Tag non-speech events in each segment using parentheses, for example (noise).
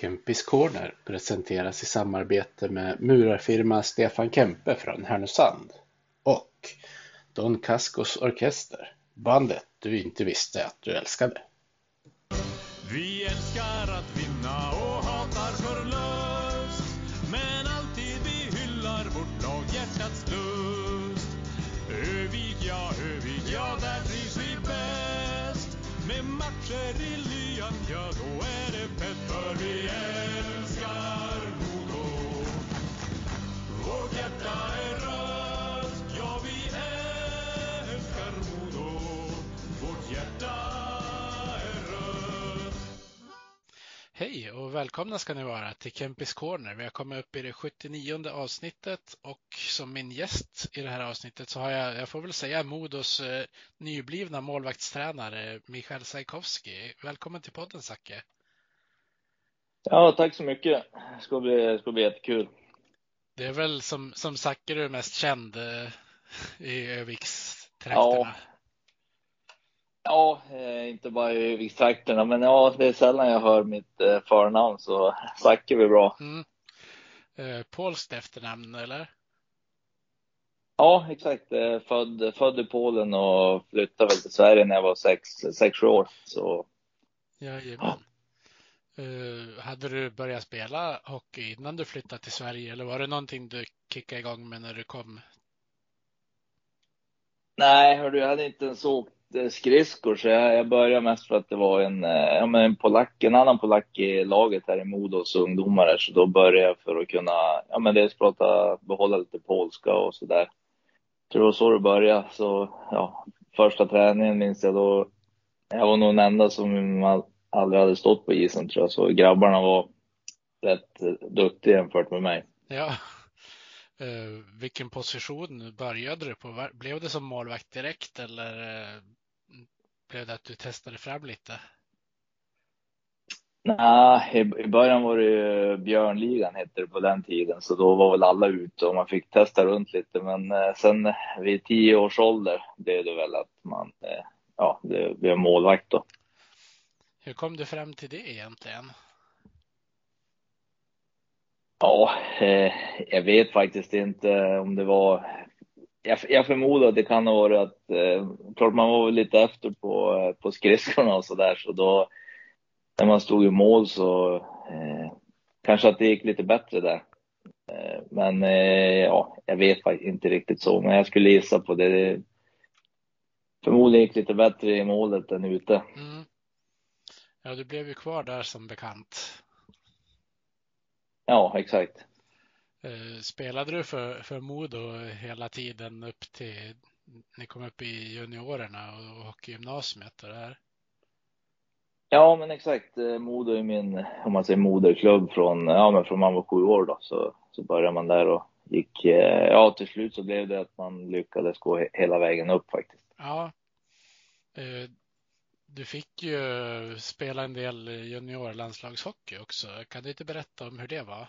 Kempis Corner presenteras i samarbete med murarfirma Stefan Kempe från Härnösand och Don Cascos Orkester, bandet du inte visste att du älskade. Vi älskar att och välkomna ska ni vara till Kempis Corner. Vi har kommit upp i det 79 avsnittet och som min gäst i det här avsnittet så har jag, jag får väl säga Modos eh, nyblivna målvaktstränare Michael Sajkowski. Välkommen till podden Zacke. Ja, tack så mycket. Det ska bli, det ska bli jättekul. Det är väl som, som Zacke du är mest känd eh, i Övikstrakterna. Ja, eh, inte bara i Vikstrakterna, men ja, det är sällan jag hör mitt eh, förnamn så (laughs) Zacke väl bra. Mm. Eh, polskt efternamn eller? Ja, exakt. Född, född i Polen och flyttade väl till Sverige när jag var sex, sex sju år. Så Jajamän. Uh, hade du börjat spela hockey innan du flyttade till Sverige eller var det någonting du kickade igång med när du kom? nej, hördu, jag hade inte ens åkt skridskor så jag, jag började mest för att det var en, eh, ja, men en polack, en annan polack i laget här i Modos ungdomar så då började jag för att kunna, ja men dels prata, behålla lite polska och sådär. Så det var så det började. Så ja, första träningen minns jag då, jag var nog den enda som aldrig hade stått på isen tror jag, så grabbarna var rätt eh, duktiga jämfört med mig. Ja. Uh, vilken position började du på? Blev det som målvakt direkt eller blev det att du testade fram lite? Nej, i, början var det Björnligan hette det på den tiden, så då var väl alla ute och man fick testa runt lite. Men eh, sen vid tio års ålder blev det väl att man, eh, ja, det blev målvakt då. Hur kom du fram till det egentligen? Ja, eh, jag vet faktiskt inte om det var, jag, jag förmodar att det kan ha varit att, eh, klart man var väl lite efter på, eh, på skridskorna och sådär, så då när man stod i mål så eh, kanske att det gick lite bättre där. Eh, men eh, ja, jag vet faktiskt inte riktigt så, men jag skulle gissa på det. det förmodligen gick lite bättre i målet än ute. Mm. Ja, du blev ju kvar där som bekant. Ja, exakt. Uh, spelade du för, för Modo hela tiden upp till ni kom upp i juniorerna och hockeygymnasiet och det här? Ja, men exakt. Eh, Modo är min, om man säger moderklubb från, ja men från man var sju år då, så, så började man där och gick, eh, ja till slut så blev det att man lyckades gå he- hela vägen upp faktiskt. Ja. Eh, Du fick ju spela en del juniorlandslagshockey också. Kan du inte berätta om hur det var?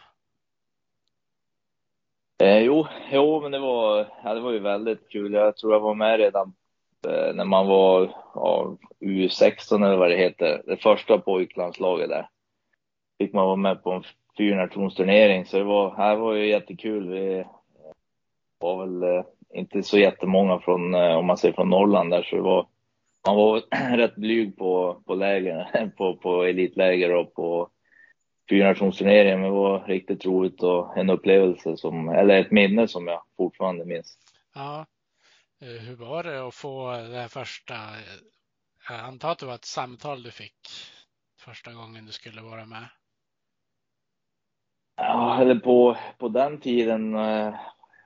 Eh, jo, jo, men det var, ja, det var ju väldigt kul. Jag tror jag var med redan eh, när man var ja, U16 eller vad det heter, det första pojklandslaget där. Fick man vara med på en fyrnationsturnering, så det var, här det var ju jättekul. Vi eh, var väl eh, inte så jättemånga från, eh, om man säger från Norrland där, så det var, man var (clears throat) rätt blyg på, på läger, (laughs) på, på elitläger och på fyrnationsturneringen. Det var riktigt roligt och en upplevelse som, eller ett minne som jag fortfarande minns. Ja. Eh, Hur var det att få det här första? Jag antar att det var ett samtal du fick första gången du skulle vara med. Ja, eller på, på den tiden, eh,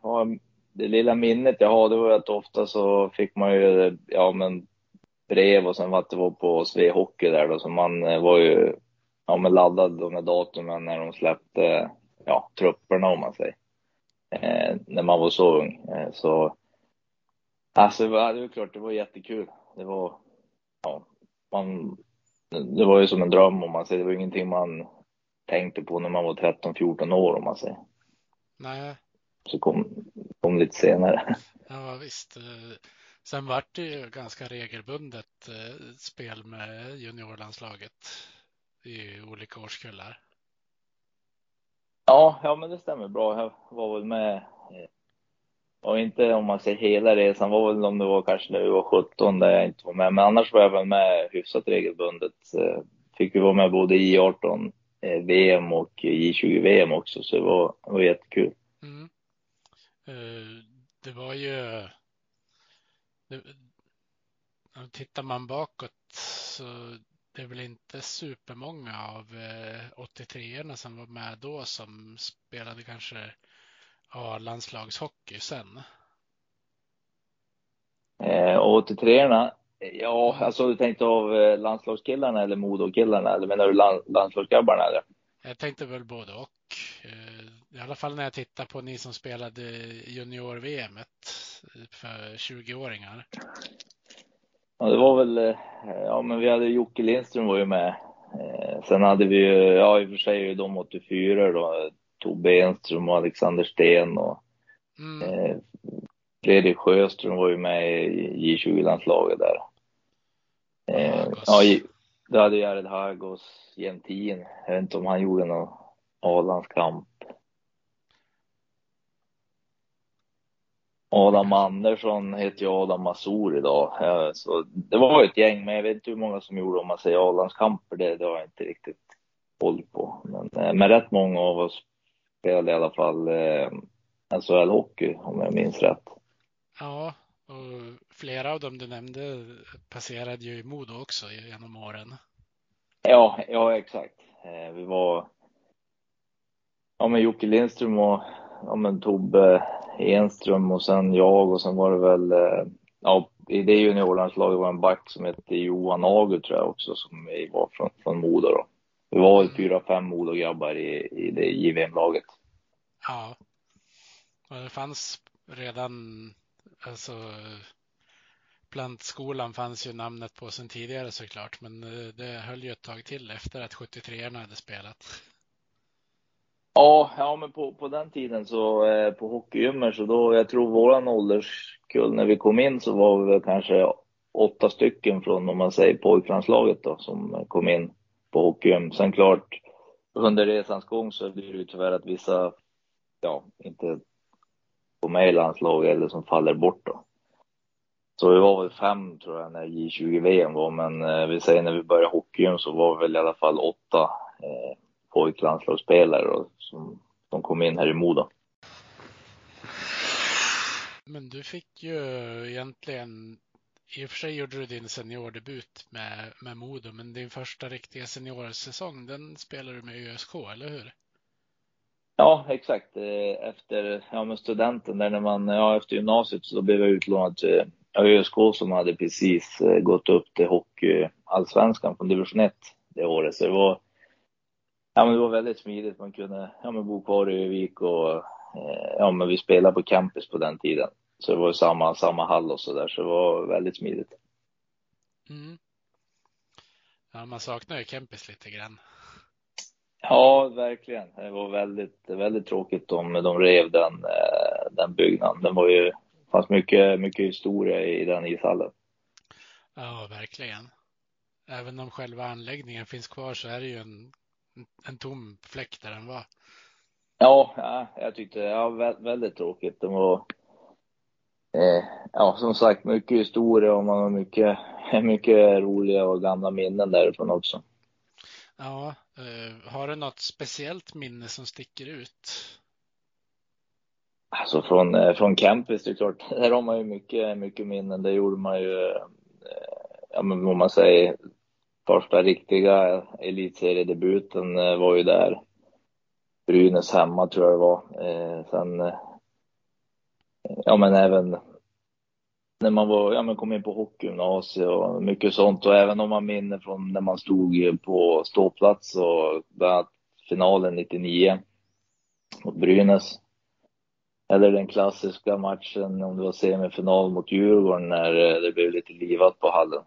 ja, det lilla minnet jag har, det var att ofta så fick man ju, ja men brev och sen att det var på Svea Hockey där då, så man eh, var ju, ja men laddad med datumen när de släppte, ja, trupperna om man säger. Eh, när man var så ung. Eh, så, alltså det var, det var klart, det var jättekul. Det var, ja, man, det var ju som en dröm om man säger, det var ingenting man tänkte på när man var 13-14 år om man säger. Nej, Så kom, kom lite senare. (laughs) ja visst. Sen vart det ju ganska regelbundet eh, spel med juniorlandslaget i olika årskullar. Ja, ja men det stämmer bra. Jag var väl med, eh, och inte om man säger hela resan, var väl om det var kanske när vi var 17 där jag inte var med. Men annars var jag väl med hyfsat regelbundet. Eh, fick vi vara med både i 18 eh, VM och J20 VM också, så det var, det var jättekul. Mm. Det var ju... Tittar man bakåt så det är väl inte supermånga av 83orna eh, som var med då som spelade kanske A-landslagshockey sen. Eh, 83orna, ja, alltså du tänkte av eh, landslagskillarna eller Modokillarna eller menar du land, landslagsgrabbarna eller? Jag tänkte väl både och. Eh, I alla fall när jag tittar på ni som spelade junior-VM för 20-åringar. Ja, det var väl, eh, ja men vi hade Jocke Lindström var ju med. Eh, sen hade vi ju, ja i och för sig de 84 då, Tobbe Enström och Alexander Sten och mm. eh, Fredrik Sjöström var ju med i J20-landslaget där. Eh, ja, det hade Jared Hagos jämtin. Jag vet inte om han gjorde någon A-landskamp. Adam Andersson heter ju Adam Masur idag. Så det var ett gäng, men jag vet inte hur många som gjorde om man säger A-landskamper. Det, det har jag inte riktigt koll på. Men, eh, men rätt många av oss spelade i alla fall eh, SHL-hockey om jag minns rätt. Ja, och flera av dem du nämnde passerade ju i Modo också genom åren. Ja, ja exakt. Eh, vi var ja, men Jocke Lindström och ja, men Tobbe Enström och sen jag och sen var det väl, eh, ja, i det juniorlandslaget var en back som hette Johan Ager tror jag också som var från, från Modo då. Vi var väl fyra, fem Modo-grabbar i, i det JVM-laget. Ja. Och det fanns redan, alltså plantskolan fanns ju namnet på sen tidigare såklart, men eh, det höll ju ett tag till efter att 73 hade spelat. Ja, ja men på, på den tiden så eh, på hockeygymmer så då, jag tror våran ålderskull när vi kom in så var vi väl kanske åtta stycken från, om man säger pojklandslaget då, som kom in på hockeygym. Sen klart, under resans gång så blir det ju tyvärr att vissa, ja, inte går med i landslaget eller som faller bort då. Så vi var väl fem tror jag när J20-VM var, men eh, vi säger när vi började hockeygym så var vi väl i alla fall åtta eh, pojklandslagsspelare som, som kom in här i Modo. Men du fick ju egentligen, i och för sig gjorde du din seniordebut med, med Modo, men din första riktiga seniorsäsong, den spelade du med ÖSK, eller hur? Ja, exakt. Eh, efter ja, med studenten, där när man, ja, efter gymnasiet så blev jag utlånad till ÖSK som hade precis eh, gått upp till hockeyallsvenskan från division 1 det året. Så det var Ja, men det var väldigt smidigt. Man kunde ja, men bo kvar i Övik och eh, ja, men vi spelade på campus på den tiden. Så det var samma, samma hall och så där, så det var väldigt smidigt. Mm. Ja, man saknar ju campus lite grann. Ja, verkligen. Det var väldigt, väldigt tråkigt om de rev den, eh, den byggnaden. Den var ju, fanns mycket, mycket historia i den ishallen. Ja, verkligen. Även om själva anläggningen finns kvar så är det ju en en tom fläck där den var. Ja, ja jag tyckte ja, väldigt tråkigt. Det var, eh, ja, som sagt, mycket historia och man har mycket, (laughs) mycket roliga och gamla minnen därifrån också. Ja, eh, har du något speciellt minne som sticker ut? Alltså från, eh, från campus, det är klart, (laughs) där har man ju mycket, mycket minnen. Det gjorde man ju, ja men vad man säger, första riktiga elitseriedebuten eh, var ju där. Brynäs hemma tror jag det var. Eh, sen, eh, ja men även när man var, ja men kom in på hockeygymnasiet och mycket sånt och även om man minner från när man stod på ståplats och bland annat finalen 99 mot Brynäs. Eller den klassiska matchen om det var semifinal mot Djurgården när det blev lite livat på hallen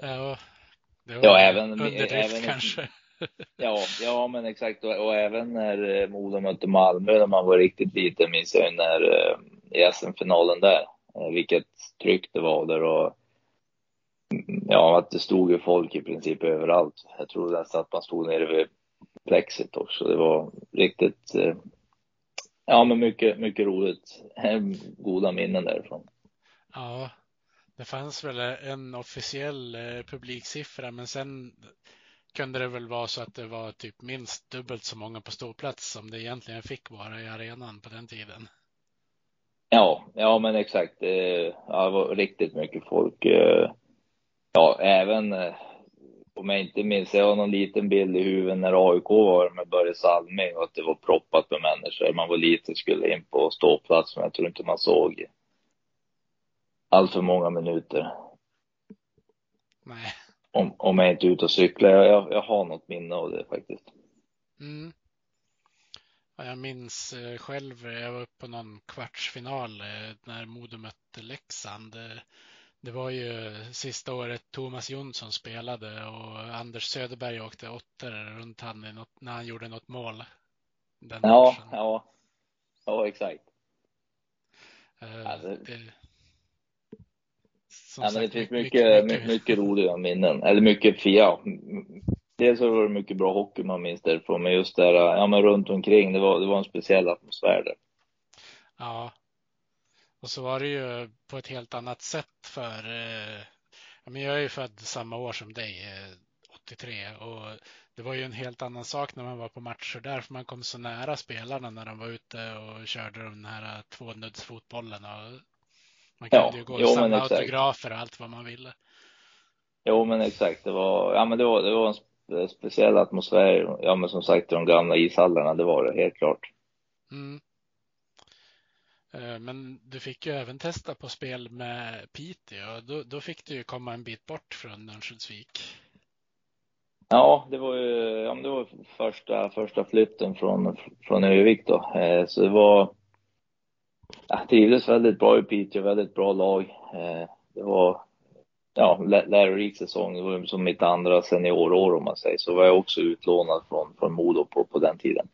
ja, det var ja, även, underdrift även, kanske. (laughs) ja, ja, men exakt. Och, och även när eh, Modo mötte Malmö när man var riktigt liten minns jag när eh, i SM-finalen där. Eh, vilket tryck det var där och ja, att det stod ju folk i princip överallt. Jag tror nästan att man stod nere vid plexit också. Det var riktigt, eh, ja men mycket, mycket roligt. (laughs) Goda minnen därifrån. Ja, det fanns väl en officiell eh, publiksiffra, men sen kunde det väl vara så att det var typ minst dubbelt så många på ståplats som det egentligen fick vara i arenan på den tiden. Ja, ja men exakt. Eh, ja, det var riktigt mycket folk. Eh, ja, även om jag inte minns, jag har någon liten bild i huvudet när AIK var med Börje Salming och att det var proppat med människor. Man var liten skulle in på ståplats, men jag tror inte man såg allt för många minuter. Nej. Om, om jag inte är ute och cyklar. Jag, jag, jag har något minne av det faktiskt. Mm. Jag minns eh, själv, jag var uppe på någon kvartsfinal eh, när Modo mötte Leksand. Eh, det var ju sista året Thomas Jonsson spelade och Anders Söderberg åkte åttor runt han när han gjorde något mål. Den ja, matchen. ja, ja, exakt. Alltså, det, ja, men det finns mycket, mycket, mycket, roliga minnen. Eller mycket, ja. Dels så var det mycket bra hockey man minns därifrån, men just där, ja men runt omkring, det var, det var en speciell atmosfär där. Ja, och så var det ju på ett helt annat sätt för, eh, jag är ju född samma år som dig, 83, eh, och det var ju en helt annan sak när man var på matcher där, för man kom så nära spelarna när de var ute och körde den här tvånuddsfotbollen. Och man kunde ja, ju gå och samla autografer och allt vad man ville. Jo, men exakt. Det var, ja, men det var, det var en speciell atmosfär. Ja, men som sagt, de gamla ishallarna, det var det helt klart. Mm. Eh, men du fick ju även testa på spel med Piteå. Då, då fick du ju komma en bit bort från Örnsköldsvik. Ja, det var ju ja, det var första, första flytten från, från Övik då. Eh, så det var, jag trivdes väldigt bra i Piteå, väldigt bra lag. Eh, det var ja, lärorik säsong. Det var som mitt andra seniorår om man säger. Så var jag också utlånad från, från Modo på, på den tiden.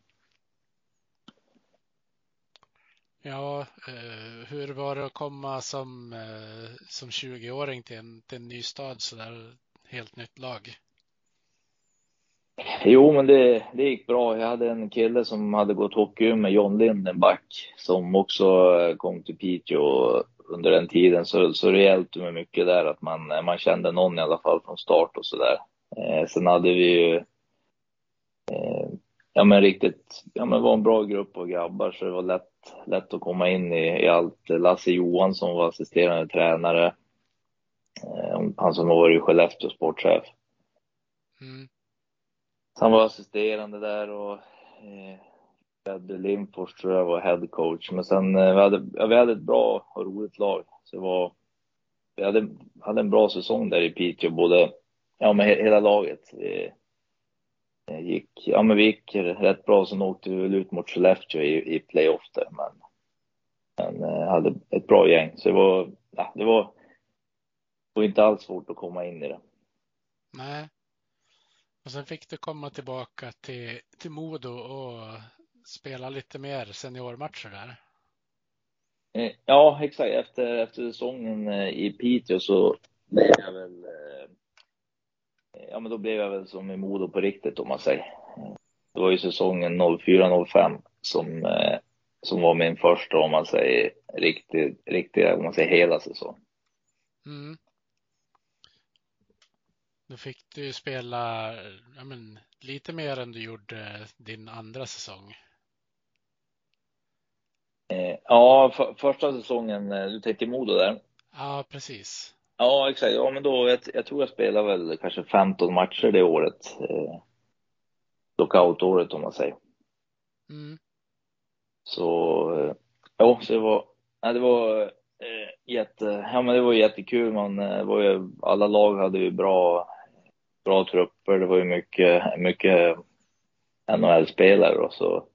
Ja, eh, hur var det att komma som, eh, som 20-åring till en, till en ny stad så där helt nytt lag? Jo, men det, det gick bra. Jag hade en kille som hade gått hockey med John Lindenback som också eh, kom till Piteå under den tiden. Så, så det hjälpte mig mycket där att man, man kände någon i alla fall från start och så där. Eh, sen hade vi ju eh, ja men riktigt, ja men var en bra grupp av grabbar så det var lätt lätt att komma in i, i allt. Lasse Johansson var assisterande tränare. Eh, han som har varit Skellefteå sportchef. Mm. Han var assisterande där och eh, Fred Lindfors tror jag var head coach. Men sen eh, vi hade, ja, vi hade ett bra och roligt lag. Så det var, vi hade, hade en bra säsong där i Piteå, både, ja med hela laget. Vi, gick, ja men vi gick rätt bra, sen åkte vi väl ut mot Skellefteå i, i playoff där, men, men eh, hade ett bra gäng. Så det var, ja, det var, det var inte alls svårt att komma in i det. Nej. Och sen fick du komma tillbaka till, till Modo och spela lite mer seniormatcher där. Eh, ja, exakt. Efter, efter säsongen eh, i Piteå så blev jag väl ja men då blev jag väl som i Modo på riktigt om man säger. Det var ju säsongen 04-05 som, eh, som var min första om man säger riktigt, riktigt om man säger hela säsong. Mm. Då fick du spela ja, men, lite mer än du gjorde din andra säsong. Eh, ja, för, första säsongen, eh, du tänkte Modo där? Ja, precis. Ja, exakt. Ja, men då, jag, jag tror jag spelade väl kanske 15 matcher det året. Eh, Lockoutåret om man säger. Mm. Så, eh, ja, så det var, ja, det var eh, jätte, ja men det var jättekul. Man, eh, var ju, alla lag hade ju bra, bra trupper. Det var ju mycket, mycket NHL-spelare och så.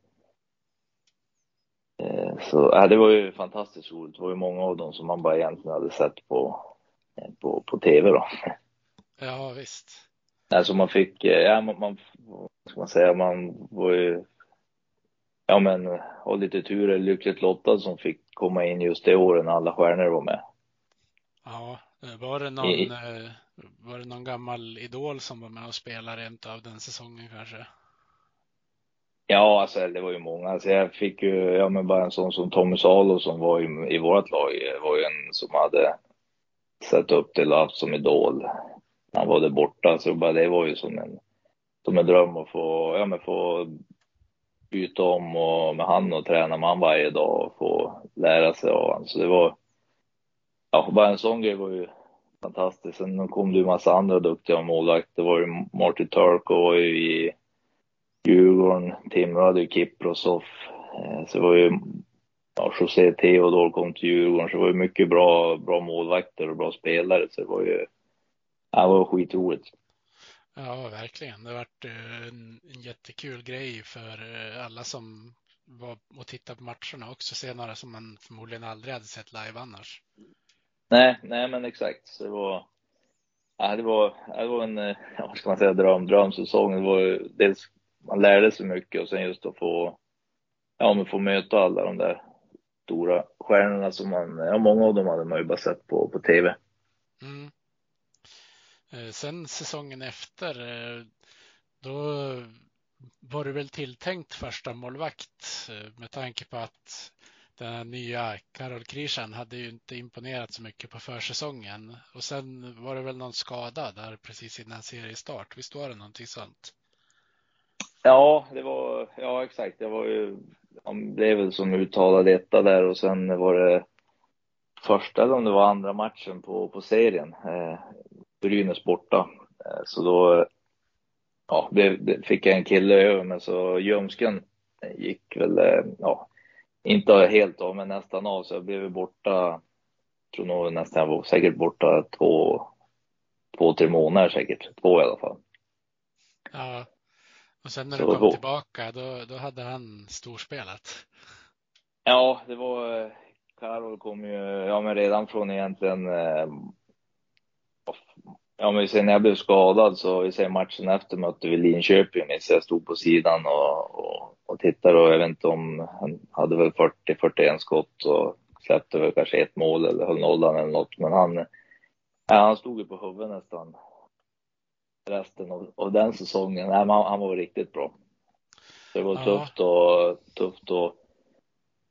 Eh, så, ja, det var ju fantastiskt roligt. Det var ju många av dem som man bara egentligen hade sett på på, på tv då. (laughs) Ja, visst. Alltså man fick, eh, ja man, man ska man säga, man var ju, ja men, ha lite tur eller lyckligt lottad som fick komma in just det året när alla stjärnor var med. Ja, var det någon, I, var det någon gammal idol som var med och spelade rent av den säsongen kanske? Ja, alltså det var ju många. Alltså, jag fick ju, ja men bara en sån som Tommy Salo som var i, i vårt lag, eh, var ju en som hade sett upp till och haft som idol. Han var där borta, så bara det var ju som en, som en dröm att få, ja men få byta om och med han och träna med han varje dag och få lära sig av honom. Så det var, ja bara en sån grej var ju fantastiskt. Sen kom det ju massa andra duktiga målvakter. Det var ju Martin Turko var ju i Djurgården, Timrå hade ju Kiprosov. Eh, så det var ju ja, José Theodor kom till Djurgården, så det var ju mycket bra, bra målvakter och bra spelare. Så det var ju, ja, det var skitroligt. Ja, verkligen. Det har varit eh, en, en jättekul grej för eh, alla som var och tittade på matcherna också. Se några som man förmodligen aldrig hade sett live annars. Nej, nej men exakt. Så det var, ja, det var, det var en, eh, (laughs) vad ska man säga, dröm, drömsäsong. Det var dels man lärde sig mycket och sen just att få, ja, men få möta alla de där stora stjärnorna som man, ja, många av dem hade man ju bara sett på, på tv. Mm. Eh, sen säsongen efter, eh, då var du väl tilltänkt första målvakt med tanke på att den nya Karol Krishan hade ju inte imponerat så mycket på försäsongen. Och sen var det väl någon skada där precis innan seriestart. Visst var det någonting sånt? Ja, det var, ja exakt. Det var ju, han blev väl som uttalad etta där och sen var det första eller om det var andra matchen på, på serien. Eh, Brynäs borta. Eh, så då ja, blev, fick jag en kille över mig så ljumsken gick väl, eh, ja, inte helt av men nästan av så jag blev borta, tror nog nästan jag var säkert borta två, två, tre månader säkert, två i alla fall. Ja, och sen när så du kom då. tillbaka, då, då hade han storspelat. Ja, det var, Karol kom ju, ja men redan från egentligen, eh, ja men sen när jag blev skadad så, vi säger matchen efter mötte vi Linköping, så jag stod på sidan och, och, och tittade och jag vet inte om, han hade väl 40-41 skott och släppte väl kanske ett mål eller höll nollan eller något, men han, ja, han stod ju på huvudet nästan resten av, av den säsongen. Nej, han, han var riktigt bra. Det var ja. tufft och tufft och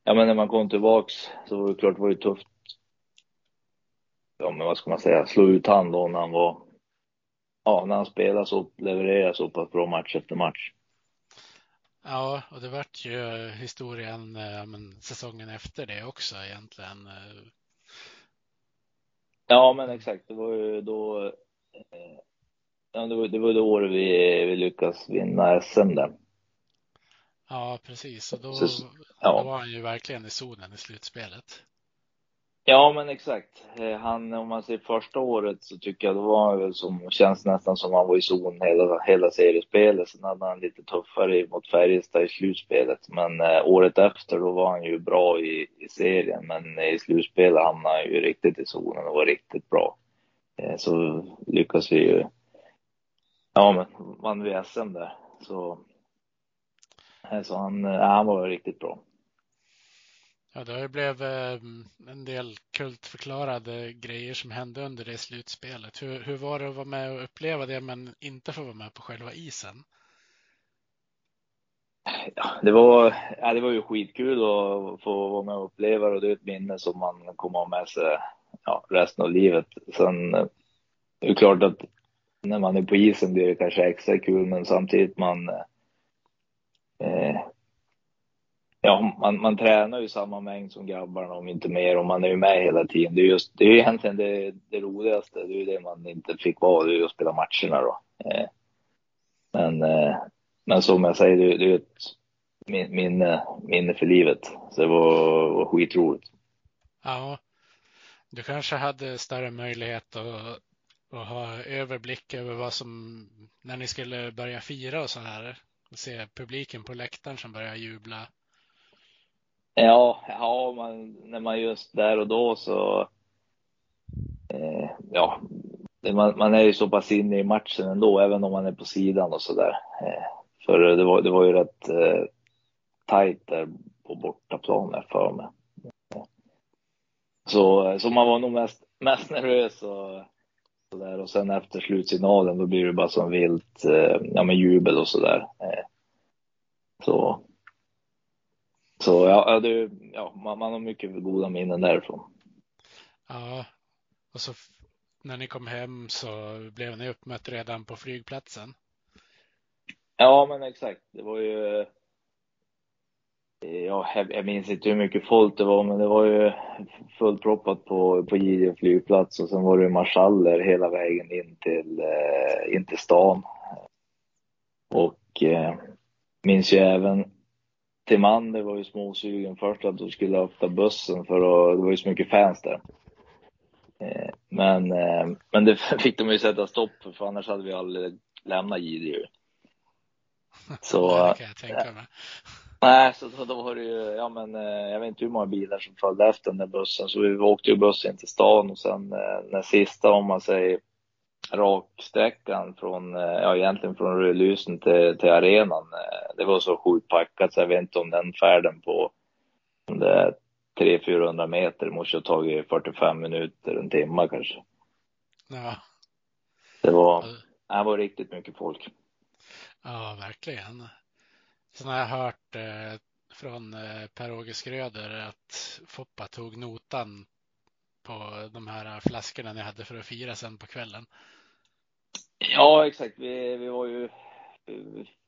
ja, men när man kom tillbaks så var det klart det var ju tufft. Ja, men vad ska man säga, slå ut han då när han var, ja, när han spelade så, levererade så pass bra match efter match. Ja, och det vart ju historien ja, men, säsongen efter det också egentligen. Ja, men exakt. Det var ju då eh, Ja, det var, det var det året vi, vi lyckades vinna SM där. Ja, precis. Och då, så, ja. då var han ju verkligen i zonen i slutspelet. Ja, men exakt. Eh, han, om man ser första året så tycker jag det var väl som, känns nästan som han var i zon hela, hela seriespelet. Sen hade han lite tuffare mot Färjestad i slutspelet. Men eh, året efter då var han ju bra i, i serien. Men i slutspelet hamnade han ju riktigt i zonen och var riktigt bra. Eh, så lyckas vi ju Ja, men vann vi SM där. Så, eh, så han, eh, han var riktigt bra. Ja, det blev blivit eh, en del kultförklarade grejer som hände under det slutspelet. Hur, hur var det att vara med och uppleva det men inte få vara med på själva isen? Ja, det var, ja, det var ju skitkul att få vara med och uppleva det och det är ett minne som man kommer ha med sig ja, resten av livet. Sen det är klart att när man är på isen blir det kanske extra kul, men samtidigt man eh, Ja, man, man tränar ju samma mängd som grabbarna om inte mer och man är ju med hela tiden. Det är just, det är egentligen det, det roligaste. Det är ju det man inte fick vara, det är ju att spela matcherna då. Eh, men, eh, men som jag säger, det, det är ju ett minne, minne för livet. Så det var, var skitroligt. Ja, du kanske hade större möjlighet att att ha överblick över vad som, när ni skulle börja fira och så här, och se publiken på läktaren som börjar jubla? Ja, ja man, när man just där och då så, eh, ja, man, man, är ju så pass inne i matchen ändå, även om man är på sidan och så där. Eh, för det var, det var ju rätt eh, tajt där på bortaplan för mig. Så, så man var nog mest, mest nervös och så där. Och sen efter slutsignalen då blir det bara som vilt eh, ja, men jubel och sådär. Eh, Så, så ja, det, ja man, man har mycket goda minnen därifrån. Ja, och så när ni kom hem så blev ni uppmött redan på flygplatsen. Ja, men exakt. Det var ju. Ja, jag minns inte hur mycket folk det var, men det var ju fullproppat på, på Gideå flygplats och sen var det marschaller hela vägen in till, eh, in till stan. Och eh, minns ju även Timander var ju småsugen först att de skulle öppna bussen för att, det var ju så mycket fans där. Eh, men, eh, men det (laughs) fick de ju sätta stopp för, för annars hade vi aldrig lämnat Gideå. (laughs) Så, det kan jag tänka mig. (laughs) Nej, så då, då var det ju, ja men jag vet inte hur många bilar som följde efter den där bussen. Så vi åkte ju bussen till stan och sen när sista, om man säger raksträckan från, ja egentligen från Rödlusen till, till arenan. Det var så sjukt packat så jag vet inte om den färden på om det är 300-400 meter måste ha tagit 45 minuter, en timme kanske. Ja. Det var, det var riktigt mycket folk. Ja, verkligen. Sen har jag hört eh, från eh, Per-Åge Skröder att Foppa tog notan på de här flaskorna ni hade för att fira sen på kvällen. Ja, exakt. Vi, vi var ju,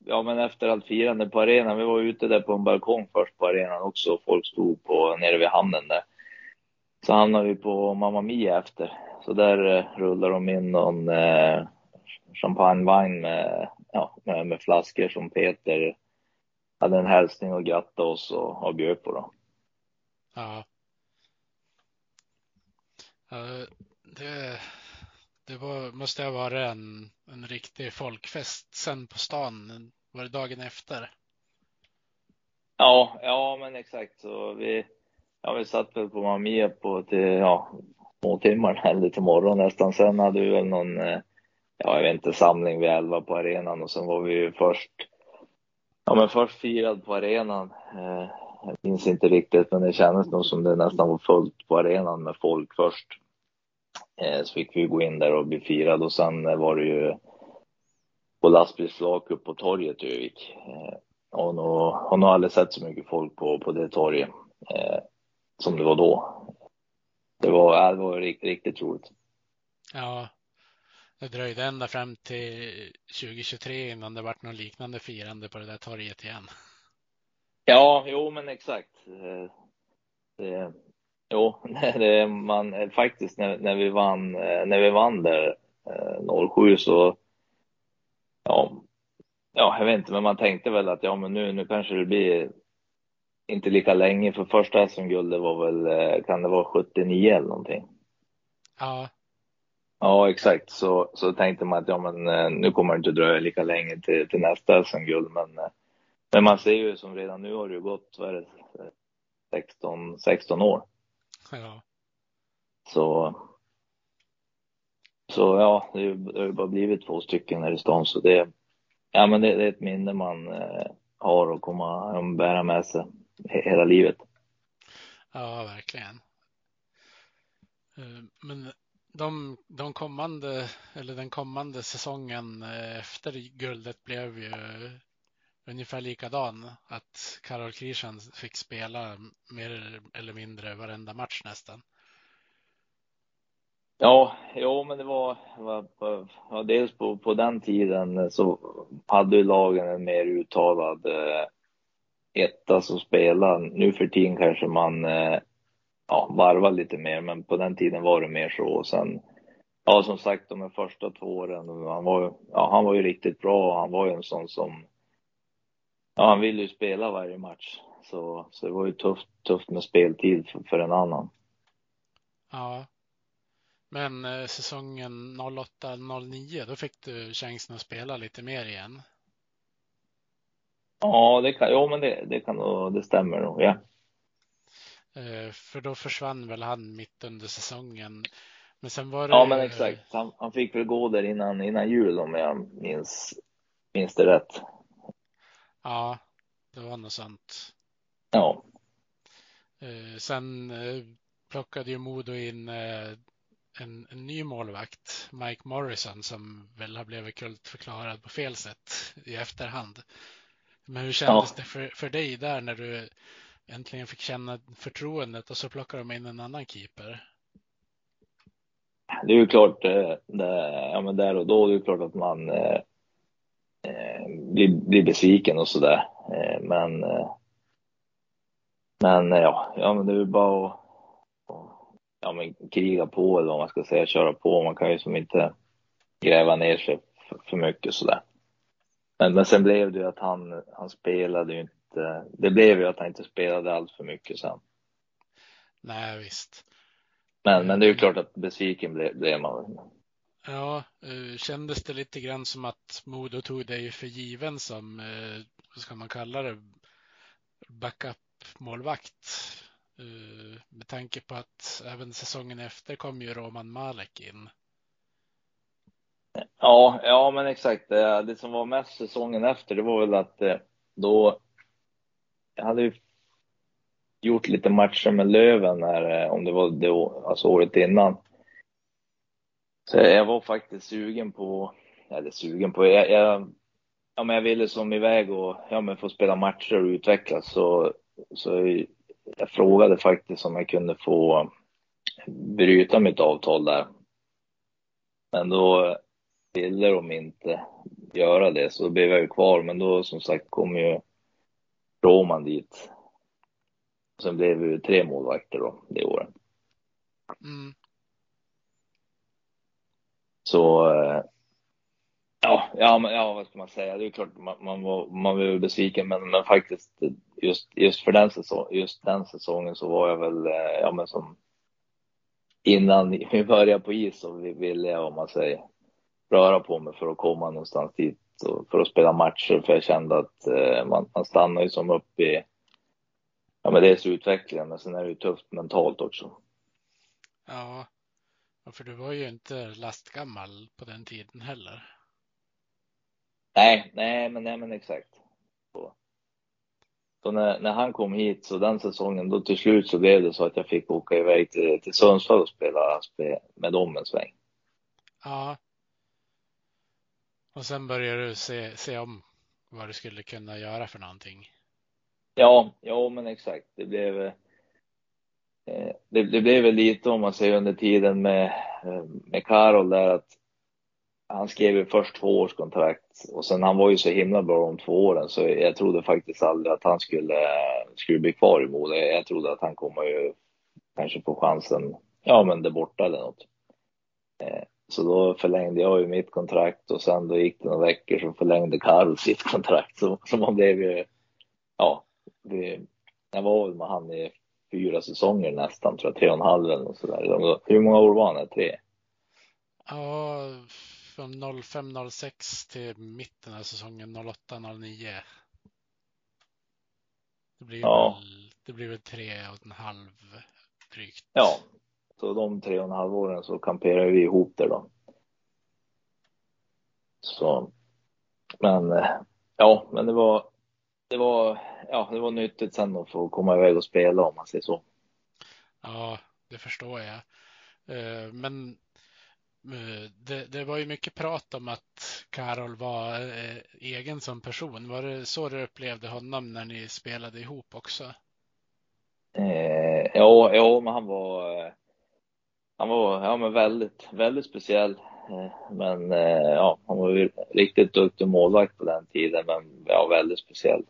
ja men efter allt firande på arenan, vi var ute där på en balkong först på arenan också. Folk stod på, nere vid hamnen där. Så hamnade vi på Mamma Mia efter. Så där eh, rullade de in någon eh, champagnevagn med, ja, med, med, flaskor som Peter hade en hälsning och grattade oss och, och bjöd på. Då. Ja. Uh, det, det var, måste ha varit en, en riktig folkfest sen på stan. Var det dagen efter? Ja, ja men exakt. Så vi, ja, vi satt väl på Mamia på till, ja, små timmar eller till morgon nästan. Sen hade vi väl någon, eh, ja, jag vet inte, samling vid elva på arenan och sen var vi ju först, ja men först firad på arenan. Eh, jag minns inte riktigt, men det kändes nog som det nästan var fullt på arenan med folk först. Så fick vi gå in där och bli firade och sen var det ju på lastbilsflak upp på torget i Övik. Och nog, har nog aldrig sett så mycket folk på, på det torget eh, som det var då. Det var, det var riktigt, riktigt roligt. Ja, det dröjde ända fram till 2023 innan det vart något liknande firande på det där torget igen. Ja, jo men exakt. Det, jo, (laughs) det, man, faktiskt när, när, vi vann, när vi vann där 07 så, ja, ja, jag vet inte, men man tänkte väl att ja, men nu, nu kanske det blir inte lika länge, för första SM-guldet var väl, kan det vara 79 eller någonting? Ja. Ja, exakt. Så, så tänkte man att ja, men nu kommer det inte dröja lika länge till, till nästa SM-guld, men, men man ser ju som redan nu har det ju gått, vad är det, 16, 16 år. Ja. Så, så ja, det har ju bara blivit två stycken här i stan, så det, ja, men det, det är ett minne man eh, har och kommer att bära med sig hela livet. Ja, verkligen. Men de, de kommande, eller den kommande säsongen efter guldet blev ju ungefär likadan. Att Karol Krishan fick spela mer eller mindre varenda match nästan. Ja, jo, men det var, var, var dels på, på den tiden så hade ju lagen en mer uttalad eh, etta som spelade. Nu för tiden kanske man eh, ja, varvar lite mer, men på den tiden var det mer så. Och sen, ja, som sagt, de första två åren, han var, ja, han var ju riktigt bra. Han var ju en sån som, ja, han ville ju spela varje match. Så, så det var ju tufft, tufft med speltid för, för en annan. Ja, men eh, säsongen 08-09, då fick du chansen att spela lite mer igen. Ja, det kan, jo, men det, det kan nog, det stämmer nog, ja. Eh, för då försvann väl han mitt under säsongen. Men sen var det. Ja, men exakt. Han, han fick väl gå där innan, innan jul om jag minns, minns det rätt. Ja, det var något sånt. Ja. Eh, sen plockade ju Modo in en, en, ny målvakt, Mike Morrison, som väl har blivit kultförklarad på fel sätt i efterhand. Men hur kändes ja. det för, för dig där när du äntligen fick känna förtroendet och så plockar de in en annan keeper? Det är ju klart, det, ja, men där och då, det är klart att man eh, eh blir, blir besviken och sådär. Eh, men eh, men ja, ja, men det är bara att ja, men kriga på eller vad man ska säga, köra på. Man kan ju som inte gräva ner sig för, för mycket sådär. Men, men sen blev det ju att han, han spelade ju inte, det blev ju att han inte spelade allt för mycket sen. Nej, visst. Men, men det är ju klart att besviken blev, blev man. Ja, eh, kändes det lite grann som att Modo tog dig för given som, eh, vad ska man kalla det, backup-målvakt? Eh, med tanke på att även säsongen efter kom ju Roman Malek in. Ja, ja men exakt. Det som var mest säsongen efter, det var väl att då jag hade ju gjort lite matcher med Löven här, om det var det, alltså året innan. Så jag var faktiskt sugen på, eller sugen på, jag, jag, ja, men jag ville som iväg och ja, men få spela matcher och utvecklas. Så, så jag frågade faktiskt om jag kunde få bryta mitt avtal där. Men då ville de inte göra det, så då blev jag ju kvar. Men då som sagt kom ju Roman dit. Sen blev vi tre målvakter då, det året. Mm. Så eh, ja, ja, ja, vad ska man säga? Det är klart man, man var, man var besviken, men, men faktiskt just, just för den, säsong, just den säsongen så var jag väl, eh, ja men som innan vi började på is så ville jag, om man säger, röra på mig för att komma någonstans dit och för att spela matcher, för jag kände att eh, man, man stannar ju som upp i, ja men dels utvecklingen, men sen är det ju tufft mentalt också. Ja, för du var ju inte lastgammal på den tiden heller. Nej, nej, men, nej, men exakt. Så, så när, när han kom hit, så den säsongen, då till slut så blev det så att jag fick åka iväg till, till Sundsvall och spela med dem en sväng. Ja. Och sen började du se, se om vad du skulle kunna göra för någonting. Ja, ja men exakt. Det blev, Eh, det, det blev väl lite om man säger under tiden med, eh, med Karol där att han skrev ju först två års kontrakt och sen han var ju så himla bra de två åren så jag trodde faktiskt aldrig att han skulle, skulle bli kvar i Modo. Jag trodde att han kommer ju kanske få chansen, ja men där borta eller något. Eh, så då förlängde jag ju mitt kontrakt och sen då gick det några veckor så förlängde Karl sitt kontrakt. Så, så man blev ju, ja, det, jag var väl med han i fyra säsonger nästan, tror jag, tre och en halv eller något sådär. Hur många år var han? Tre? Ja, från 05 06 till mitten av säsongen 08 09. Det blir, ja. väl, det blir väl tre och en halv drygt. Ja, så de tre och en halv åren så kamperade vi ihop det då. Så, men ja, men det var, det var, ja, det var nyttigt sen att få komma iväg och spela om man säger så. Ja, det förstår jag. Eh, men Eh, det, det, var ju mycket prat om att Karol var eh, egen som person. Var det så du upplevde honom när ni spelade ihop också? Eh, ja, ja, men han var, han var ja, men väldigt, väldigt speciell. Eh, men eh, ja, han var ju riktigt duktig målvakt på den tiden, men ja, väldigt speciell.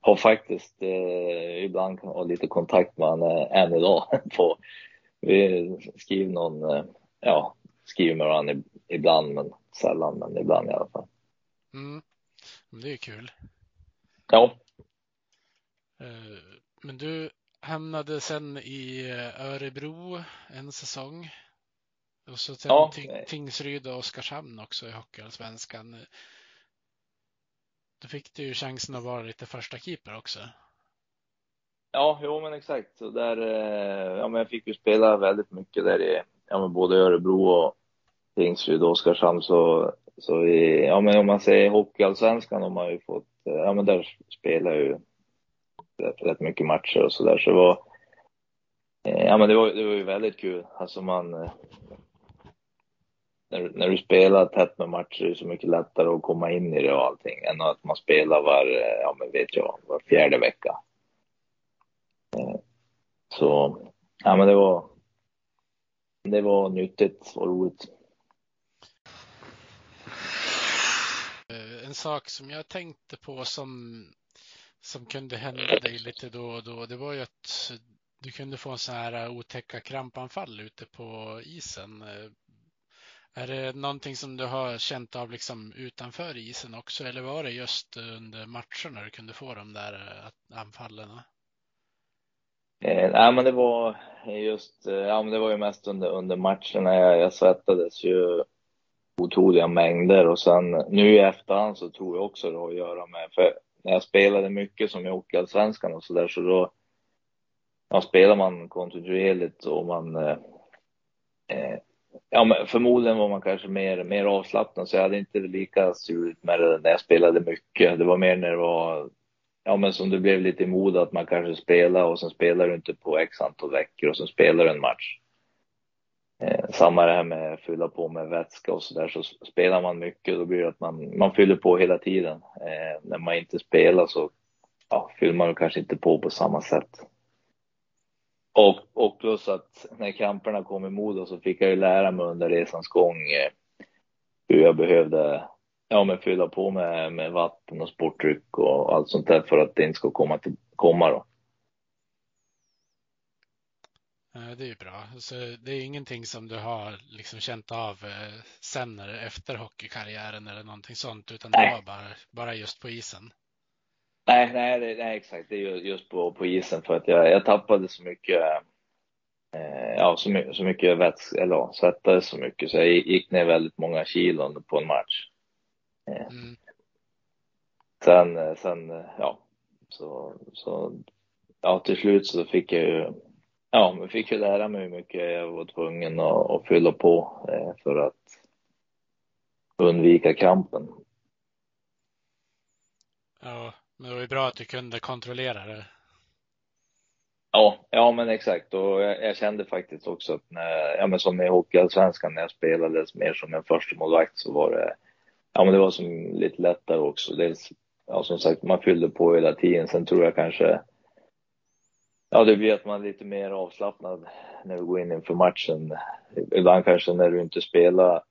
har faktiskt ibland lite kontakt med honom än idag. (laughs) På, vi skriver någon, ja, skriver med varandra ibland, men sällan, men ibland i alla fall. Mm. Det är kul. Ja. Eh, men du hamnade sen i eh, Örebro en säsong. Och så sen ja. Tingsryd och Oskarshamn också i Hockeyallsvenskan. Då fick du ju chansen att vara lite första keeper också. Ja, jo men exakt. Så där, eh, ja men jag fick ju spela väldigt mycket där i ja, men både Örebro och Tingsryd och Oskarshamn så, så i, ja men om man säger Hockeyallsvenskan har man ju fått, ja men där spelar jag ju rätt, mycket matcher och sådär så det var, ja men det var, det var ju väldigt kul. Alltså man, när, när du spelar tätt med matcher är det så mycket lättare att komma in i det och allting än att man spelar var, eh, ja men vet jag, var fjärde vecka. Eh, så, ja men det var, det var nyttigt och roligt. Eh, en sak som jag tänkte på som, som kunde hända dig lite då och då, det var ju att du kunde få en sån här otäcka krampanfall ute på isen. Är det någonting som du har känt av liksom utanför isen också eller var det just under matcherna du kunde få de där eh, anfallen? Eh, nej, men det var just, eh, ja men det var ju mest under, under matcherna. Jag, jag svettades ju otroliga mängder och sen nu i efterhand så tror jag också det har att göra med, för när jag spelade mycket som i Hockeyallsvenskan och så där så då ja, spelar man kontinuerligt och man eh, eh ja, men förmodligen var man kanske mer, mer avslappnad så jag hade inte lika surt med det när jag spelade mycket. Det var mer när det var ja, men som det blev lite i mod att man kanske spelar och sen spelar du inte på x antal veckor och sen spelar du en match. Eh, samma det här med att fylla på med vätska och så där så spelar man mycket då blir det att man, man fyller på hela tiden. Eh, när man inte spelar så ja, fyller man kanske inte på på samma sätt. Och, och plus att när kramperna kom i Modo så fick jag ju lära mig under resans gång eh, hur jag behövde ja, men fylla på med, med vatten och sportdryck och allt sånt där för att det inte ska komma, till, komma då. Det är ju bra. Så det är ingenting som du har liksom känt av eh, sen efter hockeykarriären eller någonting sånt, utan nej. det var bara, bara just på isen? Nej, nej, det, nej exakt. Det är just på, på isen för att jag, jag tappade så mycket, eh, ja, så mycket, så mycket vätska, eller svettades så mycket så jag gick ner väldigt många kilon på en match. Eh, mm. Sen, eh, sen, eh, ja, så, så, ja, till slut så fick jag ju, ja, jag fick ju lära mig hur mycket jag var tvungen att, att fylla på för att undvika krampen. Ja, men det var ju bra att du kunde kontrollera det. Ja, ja men exakt. Och jag, jag, kände faktiskt också att när, ja men som i Hockeyallsvenskan när jag spelade mer som en första målvakt så var det, ja men det var som lite lättare också. Dels, ja som sagt, man fyllde på hela tiden. Sen tror jag kanske, ja det blir att man är lite mer avslappnad när vi går in inför matchen. Ibland kanske när du inte spelar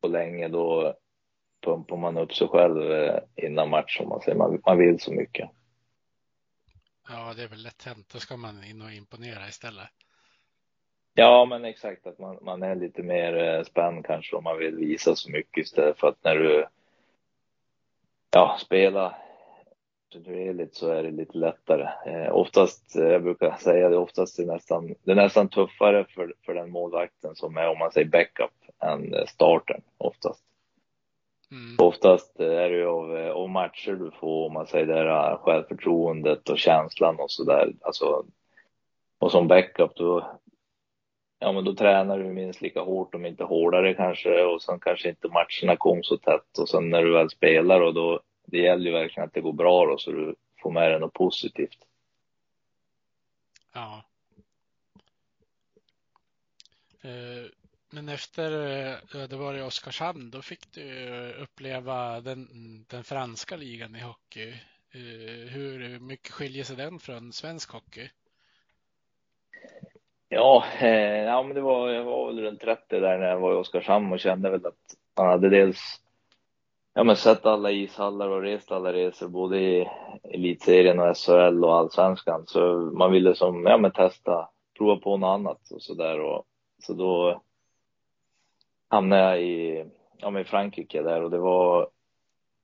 på länge då pumpar man upp sig själv eh, innan match om man säger. Man, man vill så mycket. Ja, det är väl lätt hänt. Då ska man in och imponera istället. Ja, men exakt att man, man är lite mer eh, spänd kanske om man vill visa så mycket istället för att när du ja, spelar kontinuerligt så är det lite lättare. Eh, oftast, eh, jag brukar säga det, oftast är det nästan, det är nästan tuffare för, för den målvakten som är om man säger backup än starten oftast. Mm. Oftast är det ju av, av matcher du får, om man säger det här självförtroendet och känslan och sådär. Alltså, och som backup då, ja men då tränar du minst lika hårt, om inte hårdare kanske, och sen kanske inte matcherna kom så tätt och sen när du väl spelar och då, det gäller ju verkligen att det går bra då så du får med dig något positivt. Ja. Uh men efter eh, det varit i Oskarshamn, då fick du uppleva den, den franska ligan i hockey. Eh, hur mycket skiljer sig den från svensk hockey? Ja, eh, ja men det var, jag var väl runt 30 där när jag var i Oskarshamn och kände väl att man hade dels ja, men sett alla ishallar och rest alla resor både i elitserien och SHL och allsvenskan. Så man ville som, ja men testa, prova på något annat och så där och så då hamnade jag i, ja, i Frankrike där och det var